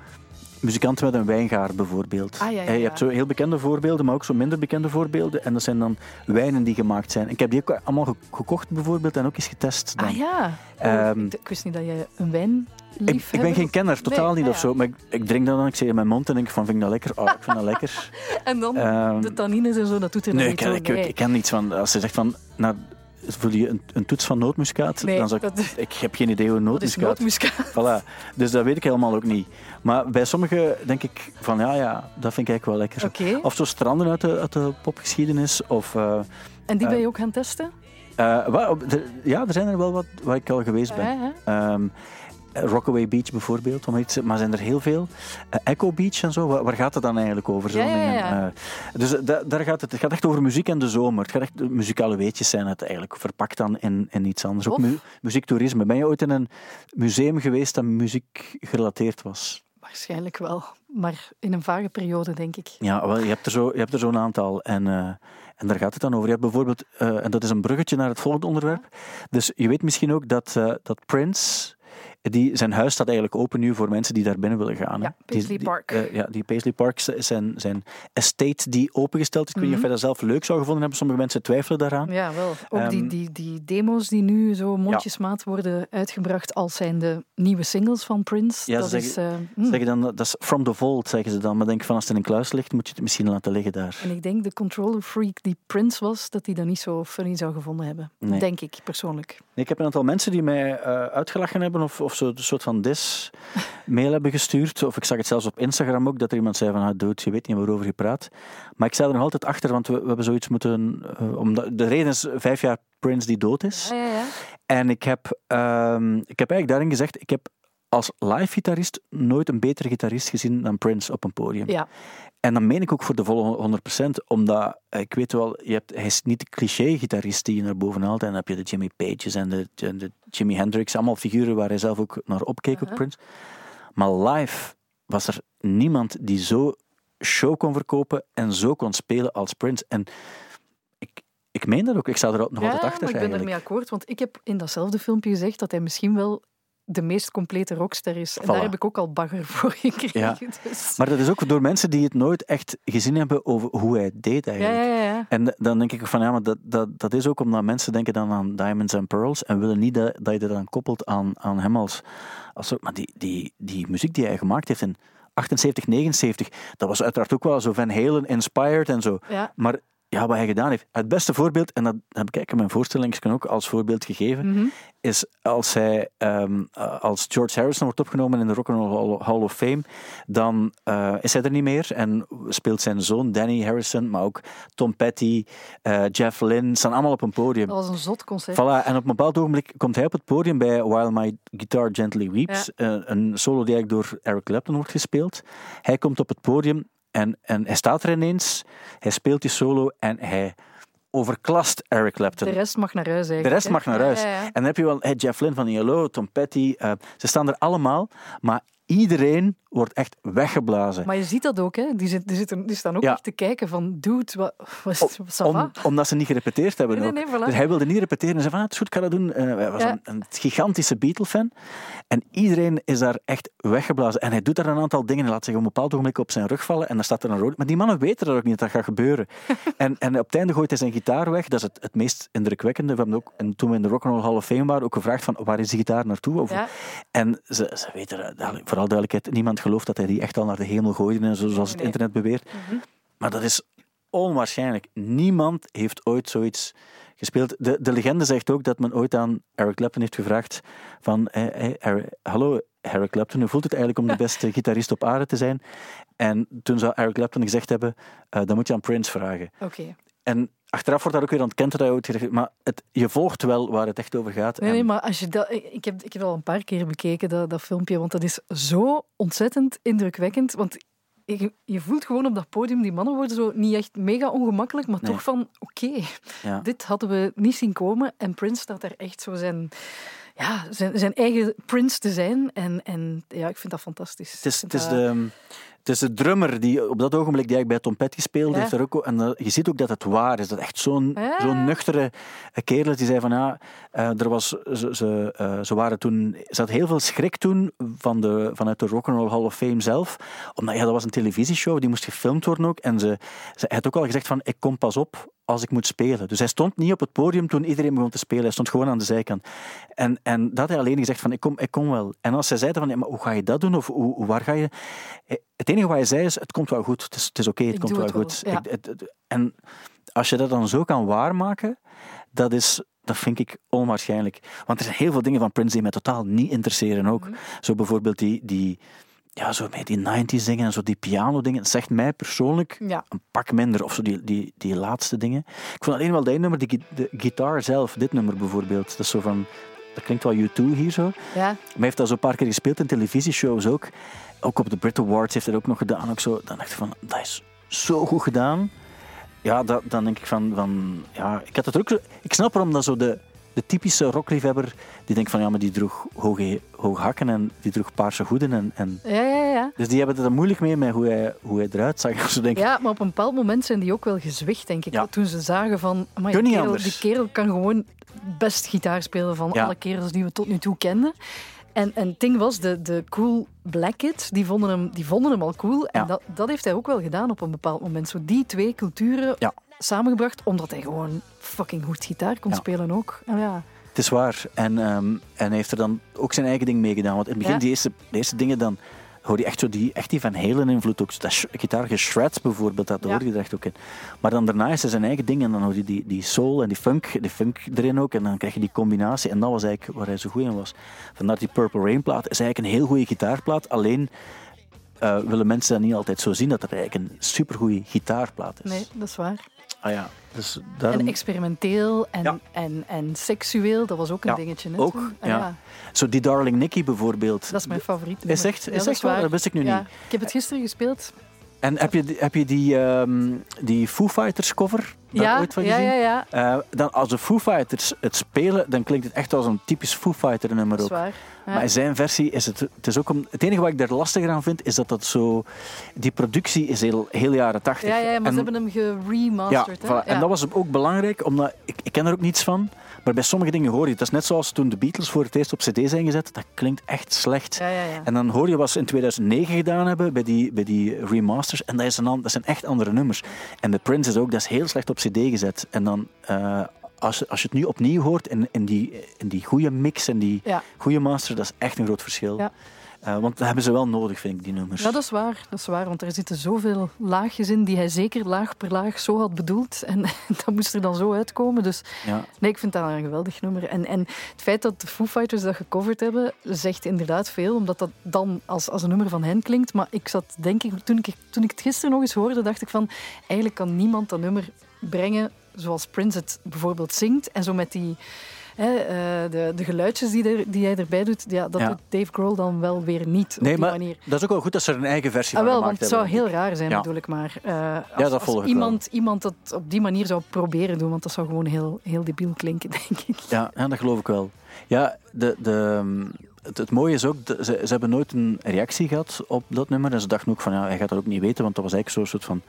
muzikanten met een wijngaard bijvoorbeeld. Ah, ja, ja, Je hebt zo heel bekende voorbeelden, maar ook zo minder bekende voorbeelden. En dat zijn dan wijnen die gemaakt zijn. Ik heb die ook allemaal ge- gekocht bijvoorbeeld en ook eens getest. Dan. Ah ja. Oh, Ehm, ik, ik wist niet dat je een wijn Ik, ik ben geen kenner, totaal Nee, niet ah, of zo. Maar ik, ik drink dat dan, ik zeg in mijn mond en denk van, vind ik dat lekker? Oh, ik vind dat lekker. En dan Ehm, de tannines en zo, dat doet er nee, ik, niet ik, ik, bij. ik ken niets van, als ze zegt van, nou, voel je een, een toets van nootmuskaat? Nee, dan zou ik, dat, ik heb geen idee hoe nootmuskaat... nootmuskaat. Voilà. Dus dat weet ik helemaal ook niet. Maar bij sommigen denk ik van, ja, ja, dat vind ik eigenlijk wel lekker. Oké. Of zo stranden uit de, uit de popgeschiedenis, of... eh, En die eh, ben je ook gaan testen? eh, ja, er zijn er wel wat waar ik al geweest ben. Ehm, Rockaway Beach bijvoorbeeld, om iets, maar zijn er heel veel. Eh, Echo Beach en zo, waar, waar gaat het dan eigenlijk over? Ja, ja. Eh, dus eh, da- daar gaat het, het gaat echt over muziek en de zomer. Het gaat echt, de muzikale weetjes zijn het eigenlijk, verpakt dan in, in iets anders. Ook mu- muziektoerisme. Ben je ooit in een museum geweest dat muziek gerelateerd was? Waarschijnlijk wel. Maar in een vage periode, denk ik. Ja, wel, je hebt er zo- je hebt er zo'n aantal. En, en daar gaat het dan over. Je hebt bijvoorbeeld, en dat is een bruggetje naar het volgende onderwerp. Dus je weet misschien ook dat, dat Prince. Die, zijn huis staat eigenlijk open nu voor mensen die daar binnen willen gaan. Ja, Die- Paisley die- Park. eh, ja, die Paisley Park is zijn, zijn estate die opengesteld is. Ik weet niet of Mhm. jij dat zelf leuk zou gevonden hebben. Sommige mensen twijfelen daaraan. Ja, wel. Ook die, Ehm, die, die demo's die nu zo mondjesmaat worden uitgebracht als zijn de nieuwe singles van Prince. Ja, dat ze is, eh, hm. Zeggen dan, dat is from the vault, zeggen ze dan. Maar denk van, als het in een kluis ligt, moet je het misschien laten liggen daar. En ik denk de controller freak die Prince was, dat hij dat niet zo funny zou gevonden hebben. Nee. Denk ik, persoonlijk. Nee, ik heb een aantal mensen die mij eh, uitgelachen hebben of, of zo een soort van dis mail hebben gestuurd. Of ik zag het zelfs op Instagram ook, dat er iemand zei van, ah, dude, je weet niet waarover je praat. Maar ik sta er nog altijd achter, want we, we hebben zoiets moeten... eh, omdat, de reden is vijf jaar Prince die dood is. Ja, ja, ja. En ik heb, ehm, ik heb eigenlijk daarin gezegd, ik heb als live-gitarist nooit een betere gitarist gezien dan Prince op een podium. Ja. En dan meen ik ook voor de volle 100%, omdat eh, ik weet wel, je hebt, hij is niet de cliché-gitarist die je naar boven haalt. En dan heb je de Jimmy Pages en de, en de Jimi Hendrix, allemaal figuren waar hij zelf ook naar opkeek, ook Prince. Maar live was er niemand die zo show kon verkopen en zo kon spelen als Prince. En ik, ik meen dat ook, ik sta er nog Ja, altijd achter maar ik ben ermee akkoord, want ik heb in datzelfde filmpje gezegd dat hij misschien wel de meest complete rockster is. En Voilà. daar heb ik ook al bagger voor gekregen. Ja. Dus. Maar dat is ook door mensen die het nooit echt gezien hebben over hoe hij het deed eigenlijk. ja, ja. En dan denk ik van ja, maar dat, dat, dat is ook omdat mensen denken dan aan Diamonds and Pearls en willen niet dat, dat je dat dan koppelt aan, aan hem als, als Maar die, die, die muziek die hij gemaakt heeft in 78, 79, dat was uiteraard ook wel zo Van Halen inspired en zo. Maar ja, wat hij gedaan heeft. Het beste voorbeeld, en dat heb ik in mijn voorstellingsken ook als voorbeeld gegeven, Mhm. is als hij ehm, eh, als George Harrison wordt opgenomen in de Rock and Roll Hall of Fame, dan eh, is hij er niet meer en speelt zijn zoon Danny Harrison, maar ook Tom Petty, eh, Jeff Lynne, staan allemaal op een podium. Dat was een zot concert. Voilà, en op een bepaald ogenblik komt hij op het podium bij While My Guitar Gently Weeps, een solo die eigenlijk door Eric Clapton wordt gespeeld. Hij komt op het podium en, en hij staat er ineens, hij speelt die solo en hij overklast Eric Clapton. De rest mag naar huis eigenlijk. De rest mag naar huis. ja, ja. En dan heb je wel hey, Jeff Lynne van ILO, Tom Petty. eh, ze staan er allemaal, maar iedereen wordt echt weggeblazen. Maar je ziet dat ook, hè? Die, zit, die, zitten, die staan ook Ja. echt te kijken van, dude, wat, wat is? Om, omdat ze niet gerepeteerd hebben. Nee, nee, nee, voilà. Dus hij wilde niet repeteren. En zei van, ah, het is goed, ik ga dat doen. Eh, hij was Ja. een, een gigantische Beatle-fan. En iedereen is daar echt weggeblazen. En hij doet daar een aantal dingen. Hij laat zich op een bepaald ogenblik op zijn rug vallen. En dan staat er een rood. Maar die mannen weten dat ook niet, dat dat gaat gebeuren. en, en op het einde gooit hij zijn gitaar weg. Dat is het, het meest indrukwekkende. We hebben ook, en toen we in de Rock and Roll Hall of Fame waren, ook gevraagd van, waar is die gitaar naartoe? Of, Ja. En ze, ze weten, vooral duidelijkheid, niemand gelooft dat hij die echt al naar de hemel gooide. Zoals het internet beweert. Maar dat is onwaarschijnlijk. Niemand heeft ooit zoiets gespeeld. De, de legende zegt ook dat men ooit aan Eric Clapton heeft gevraagd van hey, hey, Eric- hallo Eric Clapton, hoe voelt het eigenlijk om de beste gitarist op aarde te zijn? En toen zou Eric Clapton gezegd hebben, eh dan moet je aan Prince vragen. Oké. En achteraf wordt daar ook weer dat ooit gezegd heeft, maar het, je volgt wel waar het echt over gaat. Nee, En- nee, maar als je dat, ik, heb, ik heb dat al een paar keer bekeken, dat, dat filmpje, want dat is zo ontzettend indrukwekkend. Want je, je voelt gewoon op dat podium, die mannen worden zo niet echt mega ongemakkelijk, maar Nee. toch van, oké, ja. dit hadden we niet zien komen. En Prince staat daar echt zo zijn, ja, zijn, zijn eigen Prince te zijn. En, en ja, ik vind dat fantastisch. Het is, het, is dat- de, het is de drummer die op dat ogenblik die bij Tom Petty speelde. Ja. Heeft er ook, en eh, je ziet ook dat het waar is. Dat echt zo'n Ja. zo'n nuchtere kerel is die zei van ja, eh, er was, ze, ze, eh, ze waren toen, ze had heel veel schrik toen van de, vanuit de Rock'n'Roll Hall of Fame zelf. Omdat ja, dat was een televisieshow, die moest gefilmd worden ook. En ze, ze had ook al gezegd van ik kom pas op als ik moet spelen. Dus hij stond niet op het podium toen iedereen begon te spelen. Hij stond gewoon aan de zijkant. En, en dat had hij alleen gezegd van ik kom, ik kom wel. En als zij zeiden van ja, maar hoe ga je dat doen? Of hoe, waar ga je... Het enige wat hij zei is het komt wel goed. Het is, is oké, het Ik komt wel het goed. ja. Ik- het- het- en als je dat dan zo kan waarmaken, dat is... Dat vind ik onwaarschijnlijk. Want er zijn heel veel dingen van Prince die mij totaal niet interesseren ook. Mhm. Zo bijvoorbeeld die, die, ja, zo met die 90s dingen en zo die piano dingen. Dat zegt mij persoonlijk Ja. een pak minder. Of zo die, die, die laatste dingen. Ik vond alleen wel dat nummer, die, de gitaar zelf, dit nummer bijvoorbeeld. Dat is zo van, dat klinkt wel U2 hier zo. Ja, Maar hij heeft dat zo een paar keer gespeeld in televisieshows ook. Ook op de Brit Awards heeft hij dat ook nog gedaan. Ook zo. Dan dacht ik van, dat is zo goed gedaan. Ja, dat, dan denk ik van, van ja, ik had het ook zo, ik snap waarom dat zo de, de typische rockliefhebber, die denkt van, ja, maar die droeg hoge, hoge hakken en die droeg paarse hoeden. En, en, ja, ja. ja. dus die hebben het er moeilijk mee met hoe hij, hoe hij eruit zag. Zo denk Ja, maar op een bepaald moment zijn die ook wel gezwicht, denk ik. Ja. Toen ze zagen van, Kun die, kerel, anders. die kerel kan gewoon best gitaar spelen van Ja. alle kerels die we tot nu toe kenden. En, en het ding was, de, de cool black kids, die vonden hem, die vonden hem al cool. En Ja. dat, dat heeft hij ook wel gedaan op een bepaald moment. Zo die twee culturen Ja. samengebracht, omdat hij gewoon fucking goed gitaar kon Ja. spelen ook. En ja, Het is waar. En, ehm, en hij heeft er dan ook zijn eigen ding mee gedaan. Want in het begin, die eerste, eerste dingen dan hoor je echt, zo die, echt die Van Halen invloed ook. Dat sh- gitaar geshreds bijvoorbeeld, dat Ja. hoor je er echt ook in. Maar dan daarna is hij zijn eigen ding en dan hoor je die, die soul en die funk, die funk erin ook. En dan krijg je die combinatie en dat was eigenlijk waar hij zo goed in was. Vandaar die Purple Rain plaat is eigenlijk een heel goede gitaarplaat. Alleen eh, willen mensen dat niet altijd zo zien, dat het eigenlijk een supergoeie gitaarplaat is. Nee, dat is waar. Ah ja, dus daarom... En experimenteel en, Ja. en, en seksueel, dat was ook een Ja, dingetje. Hè, ook, toen. Ah, ja. Zo die Darling Nikki bijvoorbeeld. Dat is mijn favoriet. Is echt, is echt waar? Dat wist ik nu Ja, niet. ik heb het gisteren gespeeld. En heb je, die- heb je die, ehm, die Foo Fighters cover daar Ja, ooit van ja, gezien? ja, ja, Eh, dan, als de Foo Fighters het spelen, dan klinkt het echt als een typisch Foo Fighter nummer dat is ook. waar. Ja. Maar in zijn versie is het, het is ook om, het enige wat ik daar lastiger aan vind, is dat dat zo, die productie is heel, heel jaren tachtig. ja, ja, maar En- ze hebben hem ja, geremasterd. voilà. En dat was ook belangrijk, omdat ik, ik ken er ook niets van. Maar bij sommige dingen hoor je het. Dat is net zoals toen de Beatles voor het eerst op cd zijn gezet. Dat klinkt echt slecht. Ja, ja, ja. En dan hoor je wat ze in 2009 gedaan hebben bij die, bij die remasters. En dat, is een, dat zijn echt andere nummers. En de Prince is ook, dat is heel slecht op cd gezet. En dan, eh, als, je- als je het nu opnieuw hoort in, in, die, in die goede mix en die goede master, dat is echt een groot verschil. Ja. Eh, want dat hebben ze wel nodig, vind ik, die nummers. Ja, dat is waar. Dat is waar, want er zitten zoveel laagjes in die hij zeker laag per laag zo had bedoeld. En dat moest er dan zo uitkomen. Dus Ja. nee, ik vind dat een geweldig nummer. En, en het feit dat de Foo Fighters dat gecoverd hebben, zegt inderdaad veel, omdat dat dan als, als een nummer van hen klinkt. Maar ik zat, denk ik, toen ik, toen ik het gisteren nog eens hoorde, dacht ik van, eigenlijk kan niemand dat nummer brengen zoals Prince het bijvoorbeeld zingt. En zo met die... Eh, de, de geluidjes die, er, die hij erbij doet, ja, dat Ja. doet Dave Grohl dan wel weer niet op Nee, die maar manier. dat is ook wel goed dat ze er een eigen versie Ah, van wel, want gemaakt het zou hebben. heel raar zijn, Ja. bedoel ik maar. Eh, als, dat volg als ik iemand, iemand dat op die manier zou proberen doen, want dat zou gewoon heel, heel debiel klinken, denk ik. Ja, ja, dat geloof ik wel. Ja, de, de, ehm, het, het mooie is ook, ze, ze hebben nooit een reactie gehad op dat nummer. En ze dachten ook van, ja, hij gaat dat ook niet weten, want dat was eigenlijk zo'n soort van...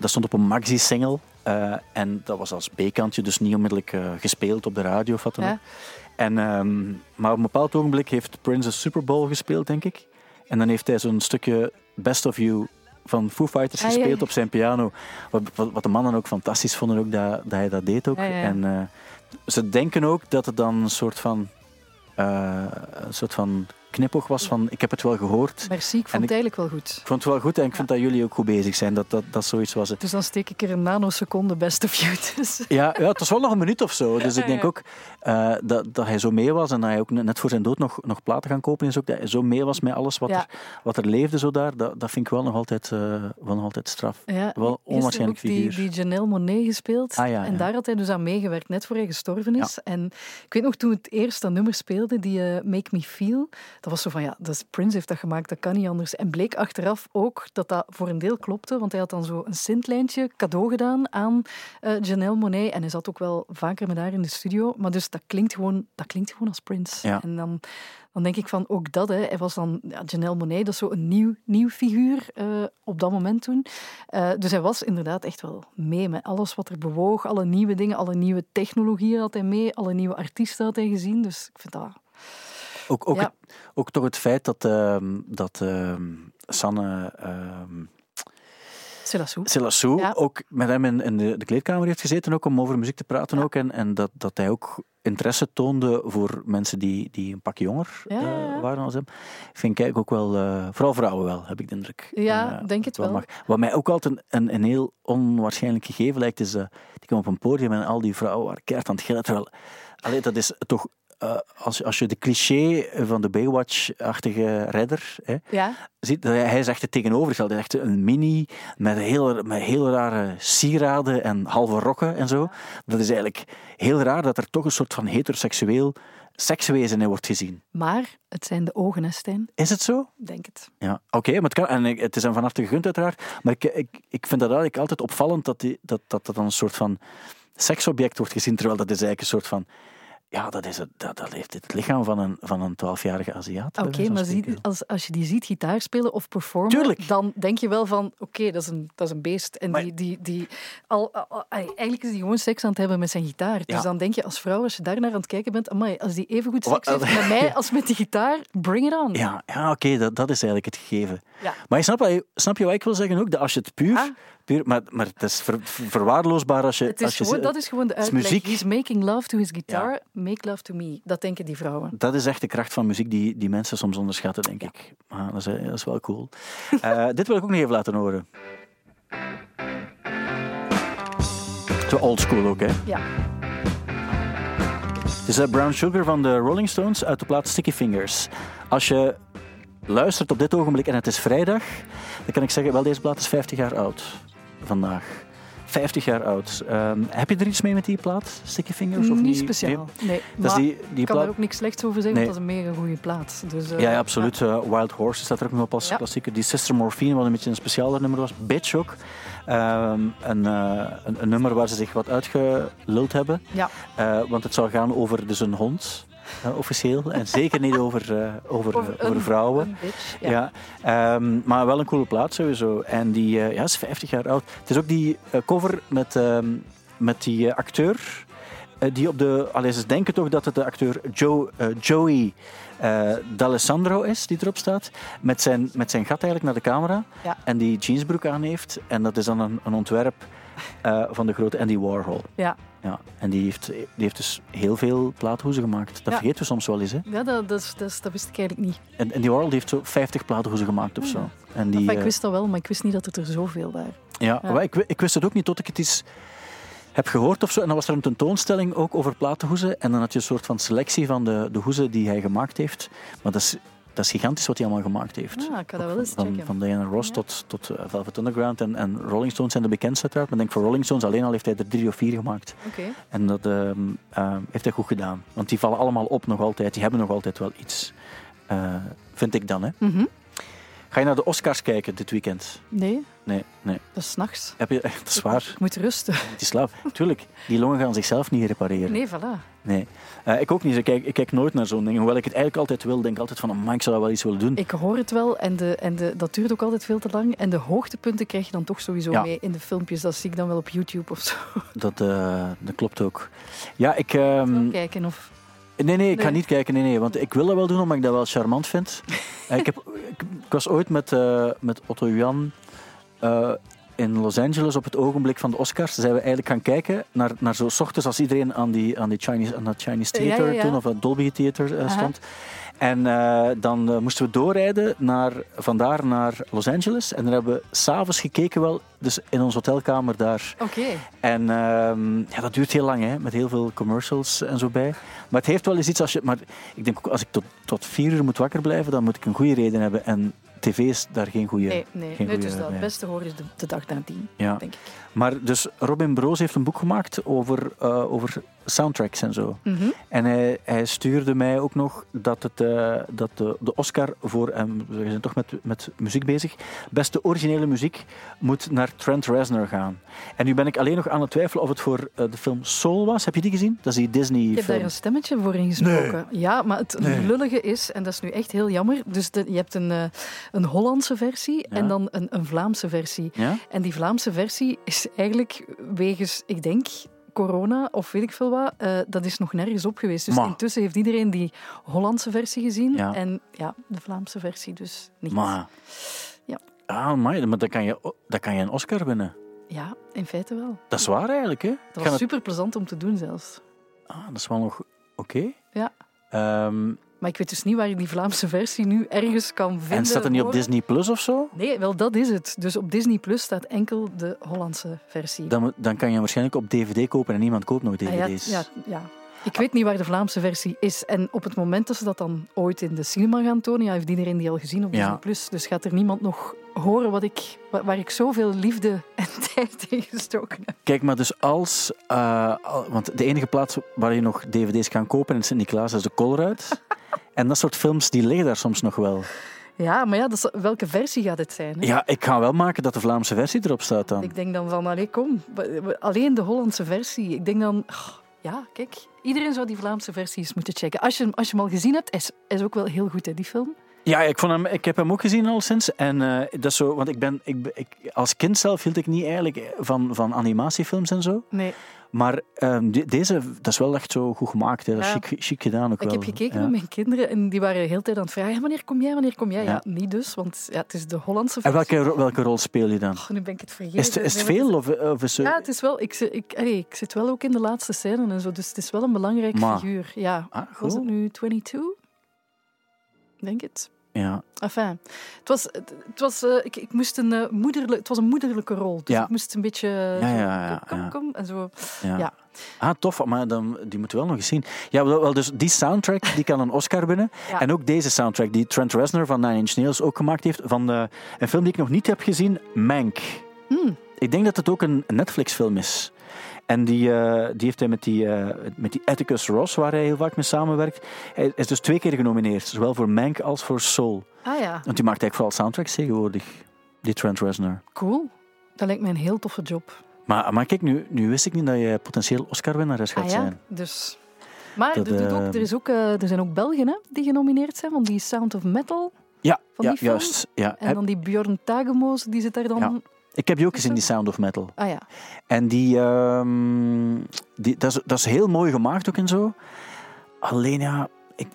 Dat stond op een maxi-single eh, en dat was als B-kantje, dus niet onmiddellijk eh, gespeeld op de radio of wat dan ook. Ja. En, ehm, maar op een bepaald ogenblik heeft Prince een Super Bowl gespeeld, denk ik. En dan heeft hij zo'n stukje Best of You van Foo Fighters Ah, ja, gespeeld op zijn piano. Wat, wat, wat de mannen ook fantastisch vonden, ook dat, dat hij dat deed ook. Ja. En eh, ze denken ook dat het dan een soort van, een soort van knipoog was van ik heb het wel gehoord. Merci, ik vond het eigenlijk wel goed. Ik vond het wel goed en ik vind dat jullie ook goed bezig zijn. Dat dat, dat zoiets was. Dus dan steek ik er een nanoseconde best of you tussen. Ja, ja, het was wel nog een minuut of zo. Dus ik denk ook eh, dat, dat hij zo mee was en dat hij ook net voor zijn dood nog, nog platen gaan kopen is. Ook dat hij zo mee was met alles wat, Ja. er, wat er leefde zo daar. Dat, dat vind ik wel nog altijd, eh, wel nog altijd straf. Ja, Wel onwaarschijnlijk ook die, figuur. die Janelle Monet gespeeld. Ah, ja, En daar had hij dus aan meegewerkt, net voor hij gestorven is. En ik weet nog, toen het eerst dat nummer speelde, die eh, Make Me Feel, dat was zo van, ja, Prince heeft dat gemaakt, dat kan niet anders. En bleek achteraf ook dat dat voor een deel klopte, want hij had dan zo een sintlijntje cadeau gedaan aan eh Janelle Monet. En hij zat ook wel vaker met haar in de studio. Maar dus dat klinkt gewoon, dat klinkt gewoon als Prince. Ja. En dan, dan denk ik van, ook dat, hè. hij was dan, ja, Janelle Monet, dat is zo een nieuw, nieuw figuur eh, op dat moment toen. Eh, dus hij was inderdaad echt wel mee met alles wat er bewoog. Alle nieuwe dingen, alle nieuwe technologieën had hij mee. Alle nieuwe artiesten had hij gezien. Dus ik vind dat... Ook, ook, Ja. ook toch het feit dat, ehm, dat ehm, Sanne Ja. ook met hem in, in de, de kleedkamer heeft gezeten ook, om over muziek te praten. Ook, en en dat, dat hij ook interesse toonde voor mensen die, die een pak jonger Ja, eh, waren als hem. Vind ik eigenlijk ook wel, eh, vooral vrouwen wel, heb ik de indruk. Ja, Eh, denk het wel. mag. Wat mij ook altijd een, een heel onwaarschijnlijk gegeven lijkt, is uh, die komen op een podium en al die vrouwen waren keihard aan het gillen. Terwijl, allee, dat is toch, eh, als, je- als je de cliché van de Baywatch-achtige redder hè, Ja, ziet, hij is echt het tegenovergestelde. Hij is echt een mini met heel, met heel rare sieraden en halve rokken en zo. Dat is eigenlijk heel raar dat er toch een soort van heteroseksueel sekswezen in wordt gezien. maar het zijn de ogen, hè, Stijn. Is het zo? Denk het. Ja, oké, maar het, kan, en het is hem van harte gegund uiteraard. Maar ik, ik, ik vind dat eigenlijk altijd opvallend dat, die, dat, dat dat dan een soort van seksobject wordt gezien, terwijl dat is eigenlijk een soort van... Ja, dat, is het, dat, dat heeft het lichaam van een, van een 12-jarige Aziat. Oké, maar zie, als, als je die ziet gitaar spelen of performen, Tuurlijk. dan denk je wel van, oké, dat, is een, dat is een beest. En Maar- die, die, die, al, al- al- eigenlijk is die gewoon seks aan het hebben met zijn gitaar. Dus Ja. dan denk je als vrouw, als je daar naar aan het kijken bent, amai, als die even goed seks heeft met mij als met die gitaar, bring it on. Ja, ja oké, dat, dat is eigenlijk het gegeven. Ja. Maar je snap, snap je wat ik wil zeggen ook? Dat als je het puur, Ah. Puur, maar, maar het is ver- ver- verwaarloosbaar als je... Het is als je gewoon, dat is gewoon de uitleg. muziek. He's making love to his guitar, make love to me. Dat denken die vrouwen. Dat is echt de kracht van muziek die, die mensen soms onderschatten, denk ik. Maar dat, is, eh, dat is wel cool. Eh, dit wil ik ook nog even laten horen. Zo old school ook, hè? Ja. Het is eh, Brown Sugar van de Rolling Stones uit de plaat Sticky Fingers. Als je luistert op dit ogenblik en het is vrijdag, dan kan ik zeggen, wel, deze plaat is 50 jaar oud. Vandaag. 50 jaar oud. Ehm, heb je er iets mee met die plaat, Sticky Fingers? Of Niet niet? speciaal. Nee, Dat maar die, die ik kan plaat... er ook niks slechts over zeggen, Nee. want dat is een mega goede plaat. Dus, eh, Ja, ja, absoluut. Eh, Wild Horse staat er ook nog op als Ja. klassieker. Die Sister Morphine, wat een beetje een specialer nummer was. Bitch ook. Ehm, een, eh, een, een nummer waar ze zich wat uitgeluld hebben. Ja. Want het zou gaan over dus een hond, eh, officieel. En zeker niet over, eh, over, Over eh, over een- vrouwen. een bitch, ja. Ja, ehm, maar wel een coole plaat sowieso. En die ja, is 50 jaar oud. Het is ook die cover met, ehm, met die acteur. die op de. Allee, ze denken toch dat het de acteur Joe, Joey eh D'Alessandro is die erop staat. Met zijn, met zijn gat eigenlijk naar de camera. Ja. En die jeansbroek aan heeft. En dat is dan een, een ontwerp van de grote Andy Warhol. Ja. Ja, en die heeft, die heeft dus heel veel plaathoezen gemaakt. Dat Ja. vergeten we soms wel eens. Hè? Ja, dat, dat, dat, dat wist ik eigenlijk niet. En Warhol die heeft zo 50 plaathoezen gemaakt of Ah, zo. En die, Enfin, ik eh, wist dat wel, maar ik wist niet dat het er zoveel waren. Ja, Ja. maar ik, ik wist het ook niet tot ik het eens heb gehoord of zo. En dan was er een tentoonstelling ook over platenhoezen. En dan had je een soort van selectie van de, de hoezen die hij gemaakt heeft. Maar dat is, dat is gigantisch wat hij allemaal gemaakt heeft. Ah, ik dat wel eens van, checken. Van Diana Ross Ja. tot, tot eh, Velvet Underground en, en Rolling Stones zijn de bekendste uiteraard. Maar ik denk voor Rolling Stones alleen al heeft hij er drie of vier gemaakt. Oké. En dat ehm, eh, heeft hij goed gedaan. Want die vallen allemaal op nog altijd. Die hebben nog altijd wel iets. Eh, vind ik dan, hè. Mhm. Ga je naar de Oscars kijken dit weekend? Nee, Nee, nee. dat is 's nachts. Heb je, dat is waar. Ik moet rusten. Het is slaap. Tuurlijk, die longen gaan zichzelf niet repareren. Nee, voilà. Nee. Eh, ik ook niet. Ik kijk, ik kijk nooit naar zo'n ding. Hoewel ik het eigenlijk altijd wil. denk altijd van, oh, ik zou dat wel iets willen doen. Ik hoor het wel en, de, en de, dat duurt ook altijd veel te lang. En de hoogtepunten krijg je dan toch sowieso Ja. mee in de filmpjes. Dat zie ik dan wel op YouTube of zo. Dat, eh, dat klopt ook. Ja, ik... ehm, Kijken of... nee, nee, ik ga Nee. niet kijken. Nee, nee, want ik wil dat wel doen, omdat ik dat wel charmant vind. Eh, ik, heb, ik, ik was ooit met, eh, met Otto Jan eh, in Los Angeles op het ogenblik van de Oscars. Zijn we eigenlijk gaan kijken naar, naar zo ochtends als iedereen aan, die, aan, die Chinese, aan dat Chinese Ja, ja, Theater ja. toen, of het Dolby Theater eh, stond. En eh, dan eh, moesten we doorrijden naar, vandaar naar Los Angeles. En dan hebben we s'avonds gekeken wel, dus in onze hotelkamer daar. Oké. En ehm, ja, dat duurt heel lang, hè, met heel veel commercials en zo bij. Maar het heeft wel eens iets als je... Maar ik denk ook, als ik tot, tot vier uur moet wakker blijven, dan moet ik een goede reden hebben. En tv is daar geen goede... Nee, nee. geen nee dus dat het beste horen is de, de dag nadien, Ja. denk ik. Maar dus Robin Broos heeft een boek gemaakt over, eh, over soundtracks en zo. Mhm. En hij, hij stuurde mij ook nog dat, het, eh, dat de, de Oscar voor, en we zijn toch met, met muziek bezig, beste originele muziek moet naar Trent Reznor gaan. En nu ben ik alleen nog aan het twijfelen of het voor eh, de film Soul was. Heb je die gezien? Dat is die Ik heb daar een stemmetje voor ingesproken. Ja, maar het lullige is, en dat is nu echt heel jammer, dus de- je hebt een, eh, een Hollandse versie Ja. en dan een, een Vlaamse versie. Ja? En die Vlaamse versie is eigenlijk wegens, ik denk, corona of weet ik veel wat, eh, dat is nog nergens op geweest. Dus Maar. intussen heeft iedereen die Hollandse versie gezien Ja. en ja, de Vlaamse versie dus niet. Maar... Ja. Ah, amai, maar dan kan, je, dan kan je een Oscar winnen. Ja, in feite wel. Dat is waar eigenlijk, hè? Dat was super plezant om te doen zelfs. Ah, dat is wel nog oké. Ja. Ehm, Maar ik weet dus niet waar je die Vlaamse versie nu ergens kan vinden. en staat er niet op. Disney Plus of zo? Nee, wel dat is het. Dus op Disney Plus staat enkel de Hollandse versie. Dan, dan kan je hem waarschijnlijk op DVD kopen en niemand koopt nog Ah, ja, DVD's. ja, ja. Ik weet niet waar de Vlaamse versie is. En op het moment dat ze dat dan ooit in de cinema gaan tonen, ja, heeft iedereen die al gezien op. Disney Plus. Dus gaat er niemand nog horen wat ik, wa- waar ik zoveel liefde en tijd in gestoken heb. Kijk, maar dus als... eh, want de enige plaats waar je nog dvd's kan kopen in Sint-Niklaas is de Colruyt. en dat soort films, die liggen daar soms nog wel. Ja, maar ja, is- welke versie gaat het zijn? hè? Ja, ik ga wel maken dat de Vlaamse versie erop staat dan. Ik denk dan van, allee, kom. Alleen de Hollandse versie. Ik denk dan, oh, ja, kijk. Iedereen zou die Vlaamse versie eens moeten checken. Als je, als je hem al gezien hebt, is, is ook wel heel goed, hè, die film. Ja, ik, vond hem, ik heb hem ook gezien al sinds. En eh, dat is zo, want ik ben, ik, ik, als kind zelf hield ik niet eigenlijk van, van animatiefilms en zo. Nee, Maar ehm, de- deze, dat is wel echt zo goed gemaakt. Hè. Dat is Ja. chic, chic gedaan ook ik wel. heb gekeken Ja. met mijn kinderen en die waren de hele tijd aan het vragen wanneer kom jij, wanneer kom jij? Ja, Ja. niet dus, want ja, het is de Hollandse En versie. welke, welke rol speel je dan? Oh, nu ben ik het vergeten. Is het, is veel? Of, of is het... Ja, het is wel. Ik, zit- ik, allee, ik zit wel ook in de laatste scène en zo, dus het is wel een belangrijk Maar- figuur. Ja. Ah, Was het goed. nu 22? Denk het. Ja. Enfin, het was, het, was, eh, ik, ik moest een, eh, moederlijk, het was een moederlijke rol. Dus Ja. ik moest een beetje. eh, Ja, kom, kom. En zo. Ja. Ah, tof. Maar dan, die moeten we wel nog eens zien. Ja, wel, dus die soundtrack die kan een Oscar winnen. Ja. En ook deze soundtrack die Trent Reznor van Nine Inch Nails ook gemaakt heeft. Van de, een film die ik nog niet heb gezien, Mank. Hmm. Ik denk dat het ook een Netflix-film is. En die, eh, die heeft hij met die, eh, met die Atticus Ross, waar hij heel vaak mee samenwerkt. Hij is dus twee keer genomineerd. Zowel voor Mank als voor Soul. Ah ja, Want die maakt eigenlijk vooral soundtracks tegenwoordig. Die Trent Reznor. cool. Dat lijkt mij een heel toffe job. Maar, maar kijk, nu, nu wist ik niet dat je potentieel Oscar-winnares gaat Ah ja, zijn. dus. Maar Dat, er, ook, eh, er, is ook, er zijn ook Belgen hè, die genomineerd zijn, van die Sound of Metal. Ja, Van ja juist. Ja. En dan die Björn Tagemoos, die zit daar dan. Ja. Ik heb die ook gezien, dat- die Sound of Metal. Ah ja. En die, ehm, die dat, is, dat is heel mooi gemaakt ook en zo. Alleen ja, ik,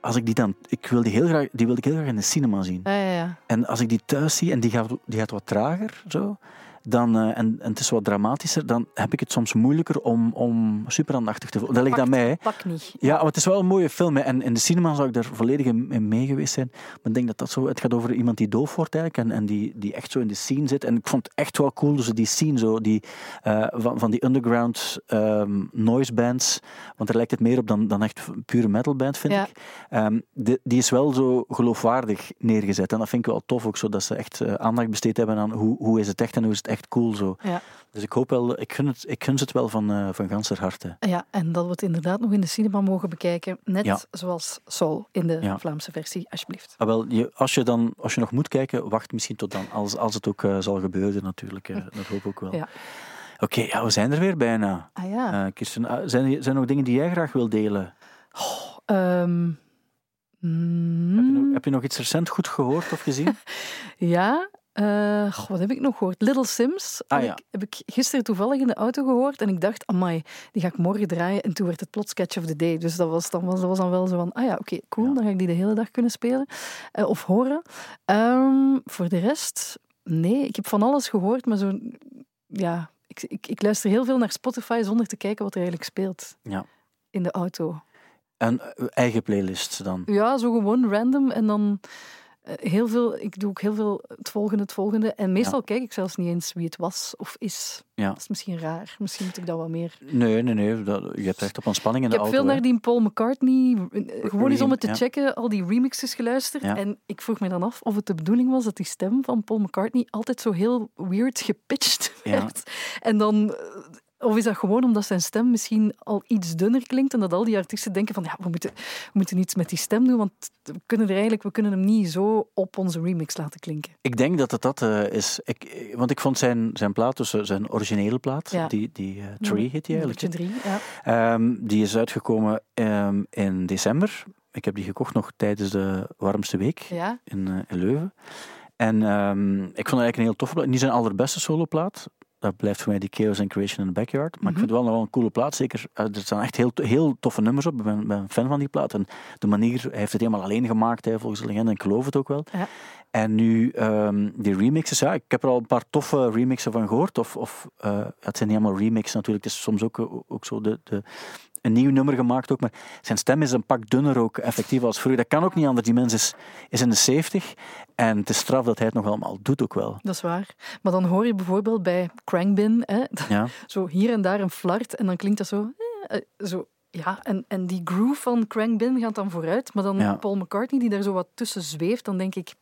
als ik die dan, ik wil die heel graag, die wil ik heel graag in de cinema zien. Ah, ja, ja. En als ik die thuis zie en die gaat, die gaat wat trager, zo, dan, eh, en, en het is wat dramatischer, dan heb ik het soms moeilijker om, om super aandachtig te voelen. Dat ligt aan mij. Pak niet. Ja, maar het is wel een mooie film. Hè. En in de cinema zou ik daar volledig in, mee geweest zijn. Maar ik denk dat dat zo... Het gaat over iemand die doof wordt eigenlijk. En, en die, die echt zo in de scene zit. En ik vond het echt wel cool. Dus die scene zo, die, eh, van, van die underground ehm, noise bands. Want daar lijkt het meer op dan, dan echt pure metal band, vind Ja. ik. Ehm, die, die is wel zo geloofwaardig neergezet. En dat vind ik wel tof ook. Zo, dat ze echt eh, aandacht besteed hebben aan hoe, hoe is het echt en hoe is het echt cool. Zo. Ja. Dus ik hoop wel... Ik gun het, ik gun ze het wel van, eh van ganser harte. Ja, en dat we het inderdaad nog in de cinema mogen bekijken. Net Ja. zoals Soul in de Ja. Vlaamse versie, alsjeblieft. Ah, wel, je, als, je dan, als je nog moet kijken, wacht misschien tot dan. Als, als het ook eh, zal gebeuren natuurlijk. eh, dat hoop ik ook wel. Ja. Oké, ja, we zijn er weer bijna. Ah ja. Kirsten, ah, zijn, er- zijn er nog dingen die jij graag wil delen? Ehm, mm, Heb, je nog, heb je nog iets recent goed gehoord of gezien? Ja, eh, goh, wat heb ik nog gehoord? Little Sims Ah, heb, ja. ik, heb ik gisteren toevallig in de auto gehoord en ik dacht, amai, die ga ik morgen draaien. En toen werd het plots Catch of the Day. Dus dat was dan, was, dat was dan wel zo van, ah ja, oké, cool, Ja. dan ga ik die de hele dag kunnen spelen eh, of horen. Ehm, voor de rest, nee, ik heb van alles gehoord, maar zo, ja, ik, ik, ik luister heel veel naar Spotify zonder te kijken wat er eigenlijk speelt. Ja. In de auto. Een eh, eigen playlist dan? Ja, zo gewoon random. En dan heel veel, ik doe ook heel veel het volgende, het volgende. En meestal kijk ik zelfs niet eens wie het was of is. Ja. Dat is misschien raar. Misschien moet ik dat wat meer. Nee, nee, nee. Dat, je hebt echt op ontspanning in Ik de heb auto. veel hè. naar die Paul McCartney, eh, gewoon eens om het te Ja. checken, al die remixes geluisterd. En ik vroeg me dan af of het de bedoeling was dat die stem van Paul McCartney altijd zo heel weird gepitcht Ja. werd. En dan... Of is dat gewoon omdat zijn stem misschien al iets dunner klinkt en dat al die artiesten denken van ja, we moeten, we moeten iets met die stem doen, want we kunnen, er eigenlijk, we kunnen hem niet zo op onze remix laten klinken. Ik denk dat het dat eh, is. Ik, eh, want ik vond zijn, zijn plaat, dus eh, zijn originele plaat, Ja. die, die Tree heet die eigenlijk. Drie, ja. Ehm, die is uitgekomen ehm, in december. Ik heb die gekocht nog tijdens de warmste week Ja, in, in Leuven. En ehm, ik vond het eigenlijk een heel toffe plaat. Niet zijn allerbeste soloplaat. Dat blijft voor mij die Chaos and Creation in the Backyard. Maar ik vind het wel nog wel een coole plaat. Zeker, eh, er staan echt heel, heel toffe nummers op. Ik ben, ben een fan van die plaat. En de manier, hij heeft het helemaal alleen gemaakt, hè, volgens de legende. En ik geloof het ook wel. Ja. En nu, ehm, die remixes, ja, ik heb er al een paar toffe remixen van gehoord. Of, of eh, ja, het zijn niet allemaal remixes natuurlijk. Het is soms ook, ook zo de, de, een nieuw nummer gemaakt ook. Maar zijn stem is een pak dunner ook effectief als vroeger. Dat kan ook niet anders. Die mens is, is in de 70 en het is straf dat hij het nog allemaal doet ook wel. dat is waar. Maar dan hoor je bijvoorbeeld bij Crankbin, hè, Ja, zo hier en daar een flart en dan klinkt dat zo... eh, eh, zo ja, en, en die groove van Crankbin gaat dan vooruit, maar dan Ja. Paul McCartney die daar zo wat tussen zweeft, dan denk ik,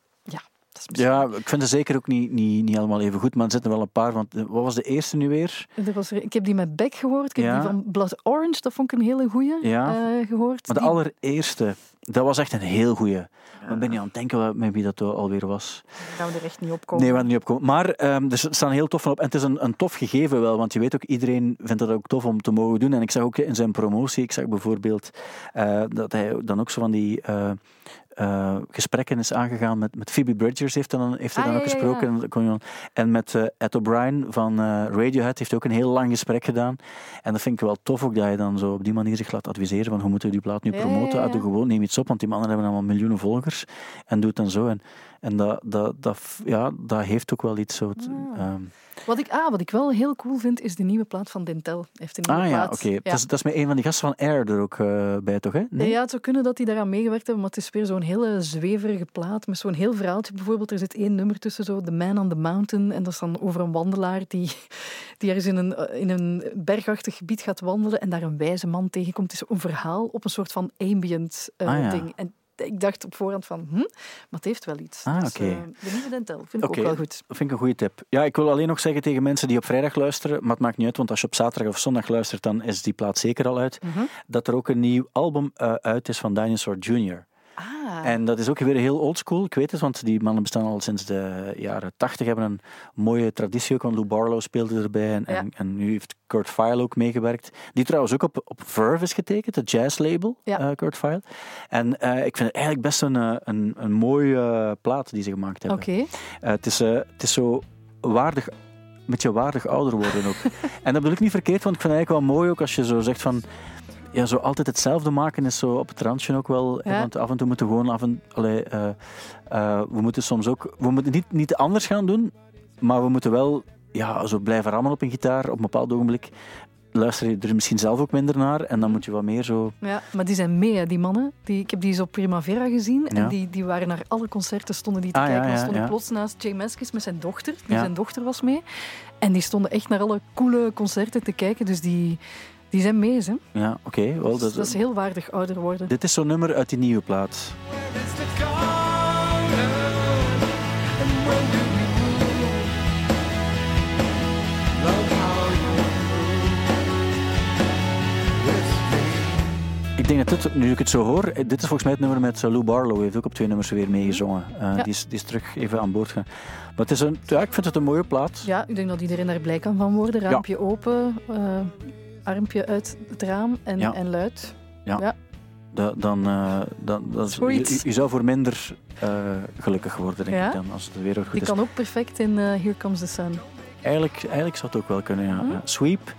misschien... ja ik vind het zeker ook niet, niet, niet allemaal even goed. Maar er zitten wel een paar. Want, wat was de eerste nu weer? Er was er, ik heb die met Beck gehoord, ik heb Ja. die van Blood Orange, dat vond ik een hele goeie, Ja. eh, gehoord. Maar de Die- allereerste, dat was echt een heel goeie. Ik ben niet aan het denken met wie dat alweer was. Gaan we er echt niet op komen. Nee, we gaan er niet op komen. Maar ehm, er staan heel tof van op. En het is een, een tof gegeven wel, want je weet ook, iedereen vindt dat ook tof om te mogen doen. En ik zag ook in zijn promotie, ik zag bijvoorbeeld eh, dat hij dan ook zo van die... eh, eh, gesprekken is aangegaan met, met Phoebe Bridgers, heeft hij dan, heeft hij Ah, dan ja, ook gesproken. En, met eh, Ed O'Brien van eh, Radiohead heeft hij ook een heel lang gesprek gedaan. En dat vind ik wel tof ook, dat je dan zo op die manier zich laat adviseren van hoe moeten we die plaat nu promoten. Ah, doe gewoon, neem iets op, want die mannen hebben allemaal miljoenen volgers. En doe het dan zo. En, en dat, dat, dat, ja, dat heeft ook wel iets zo... Ah. ehm, Wat ik, ah, wat ik wel heel cool vind, is de nieuwe plaat van Dentel. Heeft een nieuwe ah ja, oké. Dat, is, dat is met een van die gasten van Air er ook eh, bij, toch? Hè? Nee? Ja, het zou kunnen dat die daaraan meegewerkt hebben, maar het is weer zo'n hele zweverige plaat met zo'n heel verhaaltje. Bijvoorbeeld, er zit één nummer tussen, zo The Man on the Mountain, en dat is dan over een wandelaar die, die ergens in een, in een bergachtig gebied gaat wandelen en daar een wijze man tegenkomt. Het is een verhaal op een soort van ambient eh, Ah, ja. ding. En ik dacht op voorhand van, hm, maar het heeft wel iets. Ah, Dus, oké. eh, de nieuwe Dentel vind ik ook wel goed. Dat vind ik een goede tip. Ja, ik wil alleen nog zeggen tegen mensen die op vrijdag luisteren, maar het maakt niet uit, want als je op zaterdag of zondag luistert, dan is die plaat zeker al uit, Mhm. dat er ook een nieuw album eh, uit is van Dinosaur Jr. Ah, En dat is ook weer heel oldschool, ik weet het, want die mannen bestaan al sinds de jaren tachtig, hebben een mooie traditie ook, want Lou Barlow speelde erbij en, en, en nu heeft Kurt Vile ook meegewerkt, die trouwens ook op, op Verve is getekend, het jazzlabel, Ja. eh, Kurt Vile. En eh, ik vind het eigenlijk best een, eh, een, een mooie plaat die ze gemaakt hebben. oké. Het, is, het is zo waardig, een beetje waardig ouder worden ook. en dat bedoel ik niet verkeerd, want ik vind het eigenlijk wel mooi ook als je zo zegt van. Ja, zo altijd hetzelfde maken is zo op het randje ook wel. Ja. Want af en toe moeten we gewoon af en allee, eh, eh, we moeten soms ook. We moeten niet, niet anders gaan doen, maar we moeten wel ja, zo blijven rammen op een gitaar op een bepaald ogenblik. Luister je er misschien zelf ook minder naar en dan moet je wat meer zo. Ja, maar die zijn mee, hè, die mannen. Die, ik heb die eens op Primavera gezien. Ja. En die, die waren naar alle concerten, stonden die te Ah, ja, kijken. Dan ja, stonden ja. plots naast Jay Maskis met zijn dochter. Die Ja. zijn dochter was mee. En die stonden echt naar alle coole concerten te kijken. Dus die, die zijn mee, hè. Ja, oké. wel, Dus dat, dat is heel waardig ouder worden. Dit is zo'n nummer uit die nieuwe plaat. Ik denk dat dit, nu ik het zo hoor, eh, dit is volgens mij het nummer met eh, Lou Barlow. Hij heeft ook op twee nummers weer meegezongen. Eh, Ja. die, is, die is terug even aan boord gegaan. Maar het is een, ja, ik vind het een mooie plaat. Ja, ik denk dat iedereen daar blij kan van worden. Raampje open, armpje uit het raam en, Ja. en luid. Da- dan, eh, dan, dat is- je, je zou voor minder eh, gelukkig worden, denk Ja? ik dan, als het weer goed Die is. kan ook perfect in eh, Here Comes the Sun. Eigenlijk, eigenlijk zou het ook wel kunnen, ja. Hm? Ja. Sweep,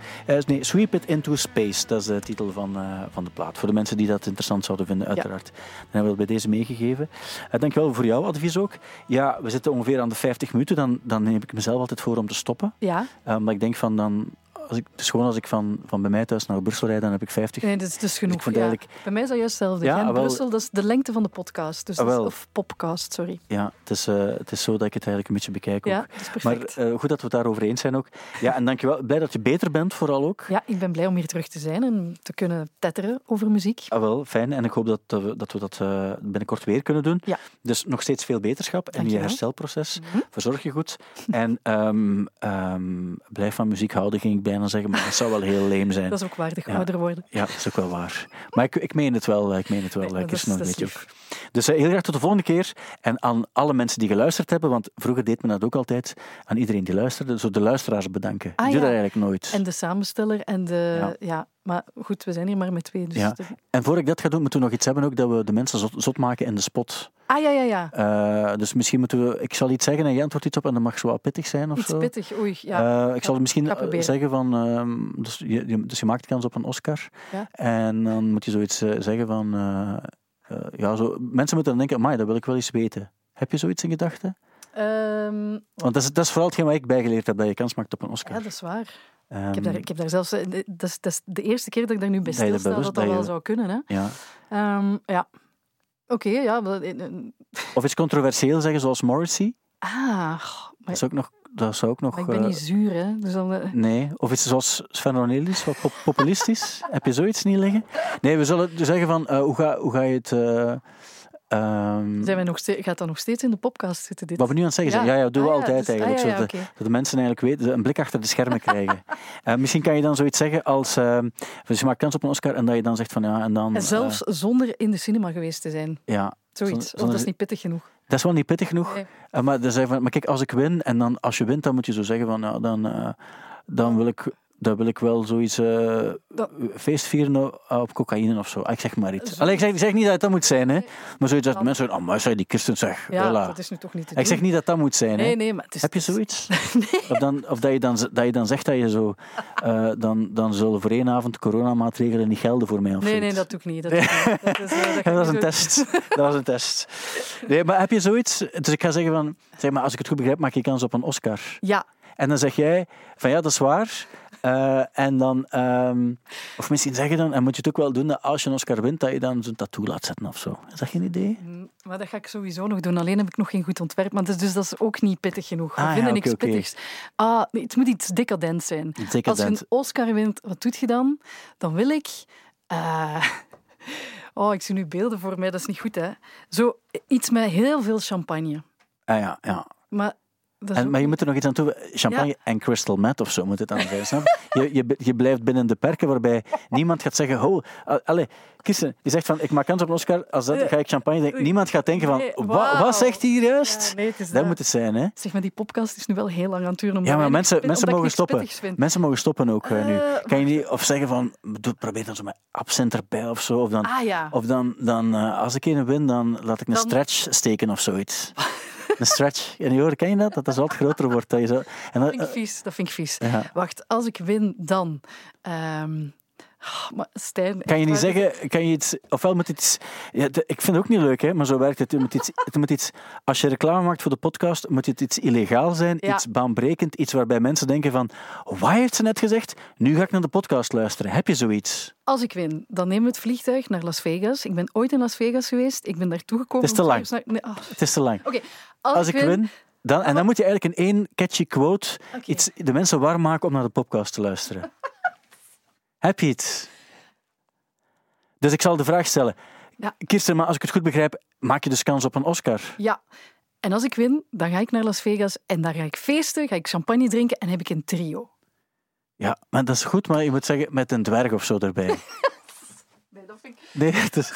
nee, Sweep It Into Space, dat is de titel van, van de plaat. Voor de mensen die dat interessant zouden vinden, uiteraard. Dan hebben we dat bij deze meegegeven. Uh, dankjewel voor jouw advies ook. Ja, we zitten ongeveer aan de 50 minuten, dan, dan neem ik mezelf altijd voor om te stoppen. Ja, Uh, omdat ik denk van dan, als ik, dus gewoon als ik van, van bij mij thuis naar Brussel rijd, dan heb ik 50. nee, dat is dus genoeg. ja. eigenlijk, Bij mij is dat juist hetzelfde. Ja, wel- Brussel, dat is de lengte van de podcast. Dus Ah, dat is- wel. of popcast, sorry. ja, het is, eh, het is zo dat ik het eigenlijk een beetje bekijk ook. Ja, dat is Maar eh, goed dat we het daarover eens zijn ook. Ja, en dankjewel. Blij dat je beter bent, vooral ook. ja, ik ben blij om hier terug te zijn en te kunnen tetteren over muziek. Ah, wel, fijn. En ik hoop dat, dat we dat, we dat eh, binnenkort weer kunnen doen. Ja. Dus nog steeds veel beterschap in je herstelproces. Mhm. Verzorg je goed. En ehm, blijf van muziek houden, ging ik bijna zeggen. Maar dat zou wel heel leem zijn. Dat is ook waardig Ja. ouder worden. Ja, dat is ook wel waar. Maar ik, ik meen het wel. eh, Ik meen het wel. Nee, eh, is- Kirsten, dat is weet je lief. ook. Dus eh, heel graag tot de volgende keer. En aan alle mensen die geluisterd hebben, want vroeger deed men dat ook altijd, aan iedereen die luisterde, zo de luisteraars bedanken. Ah, ik doe dat eigenlijk nooit. En de samensteller en de... Ja. Maar goed, we zijn hier maar met twee. Dus Ja. En voor ik dat ga doen, moeten we nog iets hebben ook, dat we de mensen zot, zot maken in de spot. Ah, ja, ja, ja. Eh, dus misschien moeten we... Ik zal iets zeggen en jij antwoordt iets op en dat mag zo pittig zijn of Iets zo. pittig, oei. Ja. Eh, ik zal misschien eh, proberen. zeggen van... ehm, dus, je, dus je maakt kans op een Oscar. Ja. En dan moet je zoiets zeggen van... ja, zo, mensen moeten dan denken, amai, dat wil ik wel eens weten. Heb je zoiets in gedachten? Ehm, Want dat is, dat is vooral hetgeen wat ik bijgeleerd heb, dat je kans maakt op een Oscar. ja, dat is waar. Ehm, Ik heb, daar, ik heb daar zelfs... eh, Dat is, dat is de eerste keer dat ik daar nu bij stilsta, dat dat dat wel zou kunnen. Hè. ja. Ehm, ja. Oké, ja. eh, eh, Of iets controversieel zeggen, zoals Morrissey. Ah, goh, Dat, maar, is ook nog, dat zou ook nog... maar ik ben niet zuur, hè. Dus dan, Nee, of iets zoals Sven Ornelis, wat pop- populistisch. Heb je zoiets niet liggen? Nee, we zullen zeggen van, hoe, ga, hoe ga je het... ehm, zijn wij nog steeds, gaat dat nog steeds in de podcast zitten? Dit? wat we nu aan het zeggen zijn, ja, ja, dat doen we Ah, altijd dus- ah, eigenlijk. ja, ja, zodat, de, mensen eigenlijk weten, een blik achter de schermen krijgen. Eh, misschien kan je dan zoiets zeggen als, ehm, dus je maakt kans op een Oscar en dat je dan zegt van, ja, en dan... En zelfs zonder in de cinema geweest te zijn. eh, ja, Zoiets. Of dat is niet pittig genoeg. dat is wel niet pittig genoeg. Nee. Eh, maar, dan zeg je van, maar kijk, als ik win, en dan als je wint, dan moet je zo zeggen van, ja, dan, eh, dan wil ik dan wil ik wel zoiets Dat- feest vieren op- cocaïne of zo. Ah, Ik zeg maar iets. Zo- Allee, ik, zeg, niet dat dat moet zijn, hè. maar zoiets dat mensen zeggen, oh, maar zei die Kirsten zeg, Ja, voilà. dat is nu toch niet te Ik zeg doen. niet dat dat moet zijn, hè. Nee, nee, maar het is... Heb je zoiets? Of, dan, of dat, je dan, dat je dan zegt dat je zo... eh, dan, dan zullen voor één avond coronamaatregelen niet gelden voor mij of Nee, nee, dat doe ik niet. Dat, niet. dat, is, eh, dat dat was een doen. test. Dat was een test. Nee, maar heb je zoiets? Dus ik ga zeggen van... Zeg maar, als ik het goed begrijp, maak je kans op een Oscar. Ja, En dan zeg jij van ja, dat is waar. Eh, en dan... ehm, of misschien zeg je dan... En moet je het ook wel doen dat als je een Oscar wint, dat je dan zo'n tattoo laat zetten of zo. Is dat geen idee? mm, maar dat ga ik sowieso nog doen. Alleen heb ik nog geen goed ontwerp. Maar dus, dus dat is ook niet pittig genoeg. We Ah, ja, vinden oké, niks pittigs. Ah, nee, het moet iets decadent zijn. Als je Decadent. een Oscar wint, wat doet je dan? Dan wil ik... eh, Oh, ik zie nu beelden voor mij. Dat is niet goed, hè? Zo iets met heel veel champagne. Ah, ja, ja. Maar, En, maar je moet er nog iets aan toe. Champagne en crystal meth of zo moet het dan zijn. Je? Je, je, blijft binnen de perken waarbij niemand gaat zeggen: Oh, allee, Kirsten, die zegt van: Ik maak kans op een Oscar. Als dat ga ik champagne drinken. Niemand gaat denken van: Nee, "Wa- wauw. Wat zegt hij hier juist? Ja, nee, dat dat. moet het zijn, hè? Zeg maar, die podcast is nu wel heel lang aan het duren. Ja, maar mensen, mensen mogen stoppen. Mensen mogen stoppen ook eh, nu. Eh, Kan je niet of zeggen van probeer dan zo met absent erbij of zo. Of dan, Ah ja. of dan, dan eh, als ik een win, dan laat ik een Dan- stretch steken of zoiets. een stretch. En je hoort, ken je dat? Dat dat wat groter wordt. Dat je zo, en Dat vind ik vies. Dat vind ik vies. ja. Wacht, als ik win, dan... ehm, maar Stijn... Kan je niet waar, zeggen, kan je iets, ofwel moet iets, ja, ik vind het ook niet leuk, hè, maar zo werkt het. Het moet iets, het moet iets, als je reclame maakt voor de podcast, moet het iets illegaal zijn, Ja. iets baanbrekend, iets waarbij mensen denken van, wat heeft ze net gezegd? Nu ga ik naar de podcast luisteren. Heb je zoiets? Als ik win, dan nemen we het vliegtuig naar Las Vegas. Ik ben ooit in Las Vegas geweest. Ik ben daartoe gekomen... Het is te lang. s'avonds naar- nee, Het is te lang. Oké, als, Als ik win, dan, en dan moet je eigenlijk in één catchy quote iets, de mensen warm maken om naar de podcast te luisteren. Heb je het? Dus ik zal de vraag stellen. Ja. Kirsten, maar als ik het goed begrijp, maak je dus kans op een Oscar? Ja. En als ik win, dan ga ik naar Las Vegas en daar ga ik feesten, ga ik champagne drinken en heb ik een trio. Ja, maar dat is goed, maar je moet zeggen met een dwerg of zo erbij. Nee, dat vind ik... Nee, het is,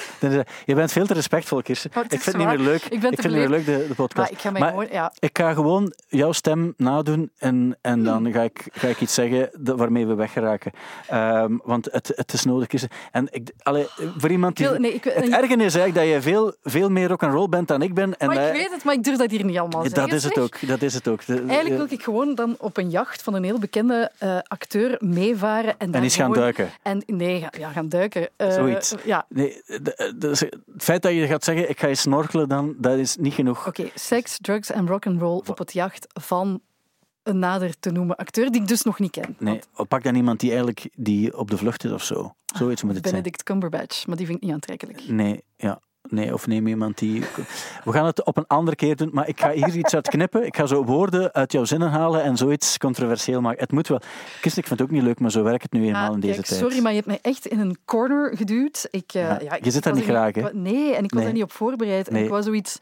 je bent veel te respectvol, Kirsten. Ik vind het niet meer leuk. Ik vind het niet meer leuk, de, de podcast. Maar ik ga Maar gewoon... Ja, ik ga gewoon jouw stem nadoen en, en dan ga ik, ga ik iets zeggen waarmee we weggeraken. Ehm, want het, het is nodig. Kirsten. En ik, allee, voor iemand die... wil- nee, ik- het en- erge is eigenlijk dat jij veel, veel meer rock'n'roll bent dan ik ben. En maar ik weet het, maar ik durf dat hier niet allemaal zeggen. dat is het ook. Dat is het ook. De- Eigenlijk wil ik gewoon dan op een jacht van een heel bekende eh, acteur meevaren. En, daar eens gaan duiken. En, nee, ja, gaan duiken. Eh, Zoiets. Ja, Nee, de- de- het feit dat je gaat zeggen, ik ga je snorkelen, dan, dat is niet genoeg. oké. Seks, drugs en rock'n'roll op het jacht van een nader te noemen acteur die ik dus nog niet ken. Nee, pak dan iemand die eigenlijk die op de vlucht is of zo. Zoiets moet het zijn. Benedict Cumberbatch, maar die vind ik niet aantrekkelijk. Nee, ja. Nee, of neem iemand die... We gaan het op een andere keer doen, maar ik ga hier iets uit knippen. Ik ga zo woorden uit jouw zinnen halen en zoiets controversieel maken. Het moet wel. Kirsten, ik vind het ook niet leuk, maar zo werkt het nu eenmaal Ah, in deze kijk, tijd. Sorry, maar je hebt mij echt in een corner geduwd. Ik, eh, Ja, ja, ik je zit daar was niet graag, hè? Nee, en ik was Nee. daar niet op voorbereid. En Nee. ik wou zoiets...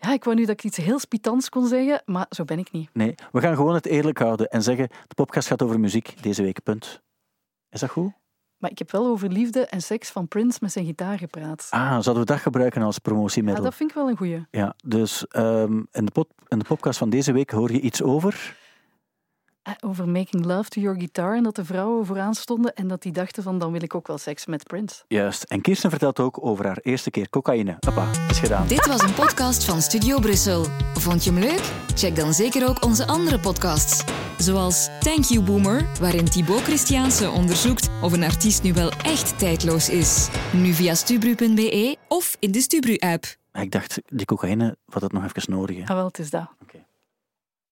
Ja, ik wou nu dat ik iets heel spitants kon zeggen, maar zo ben ik niet. Nee, we gaan gewoon het eerlijk houden en zeggen, de podcast gaat over muziek deze week, punt. Is dat goed? Maar ik heb wel over liefde en seks van Prince met zijn gitaar gepraat. Ah, zouden we dat gebruiken als Ja, promotiemiddel? dat vind ik wel een goeie. Ja, dus ehm, in, de pod- in de podcast van deze week hoor je iets over... Eh, Over making love to your guitar en dat de vrouwen vooraan stonden en dat die dachten van dan wil ik ook wel seks met Prince. Juist. En Kirsten vertelt ook over haar eerste keer cocaïne. Hoppa, is gedaan. Dit was een podcast van Studio Brussel. Vond je hem leuk? Check dan zeker ook onze andere podcasts. Zoals Thank You Boomer, waarin Thibaut Christiaanse onderzoekt of een artiest nu wel echt tijdloos is. Nu via stubru.be of in de Stubru-app. Ik dacht, die cocaïne, wat het nog even nodig. hè. Ah wel, het is dat.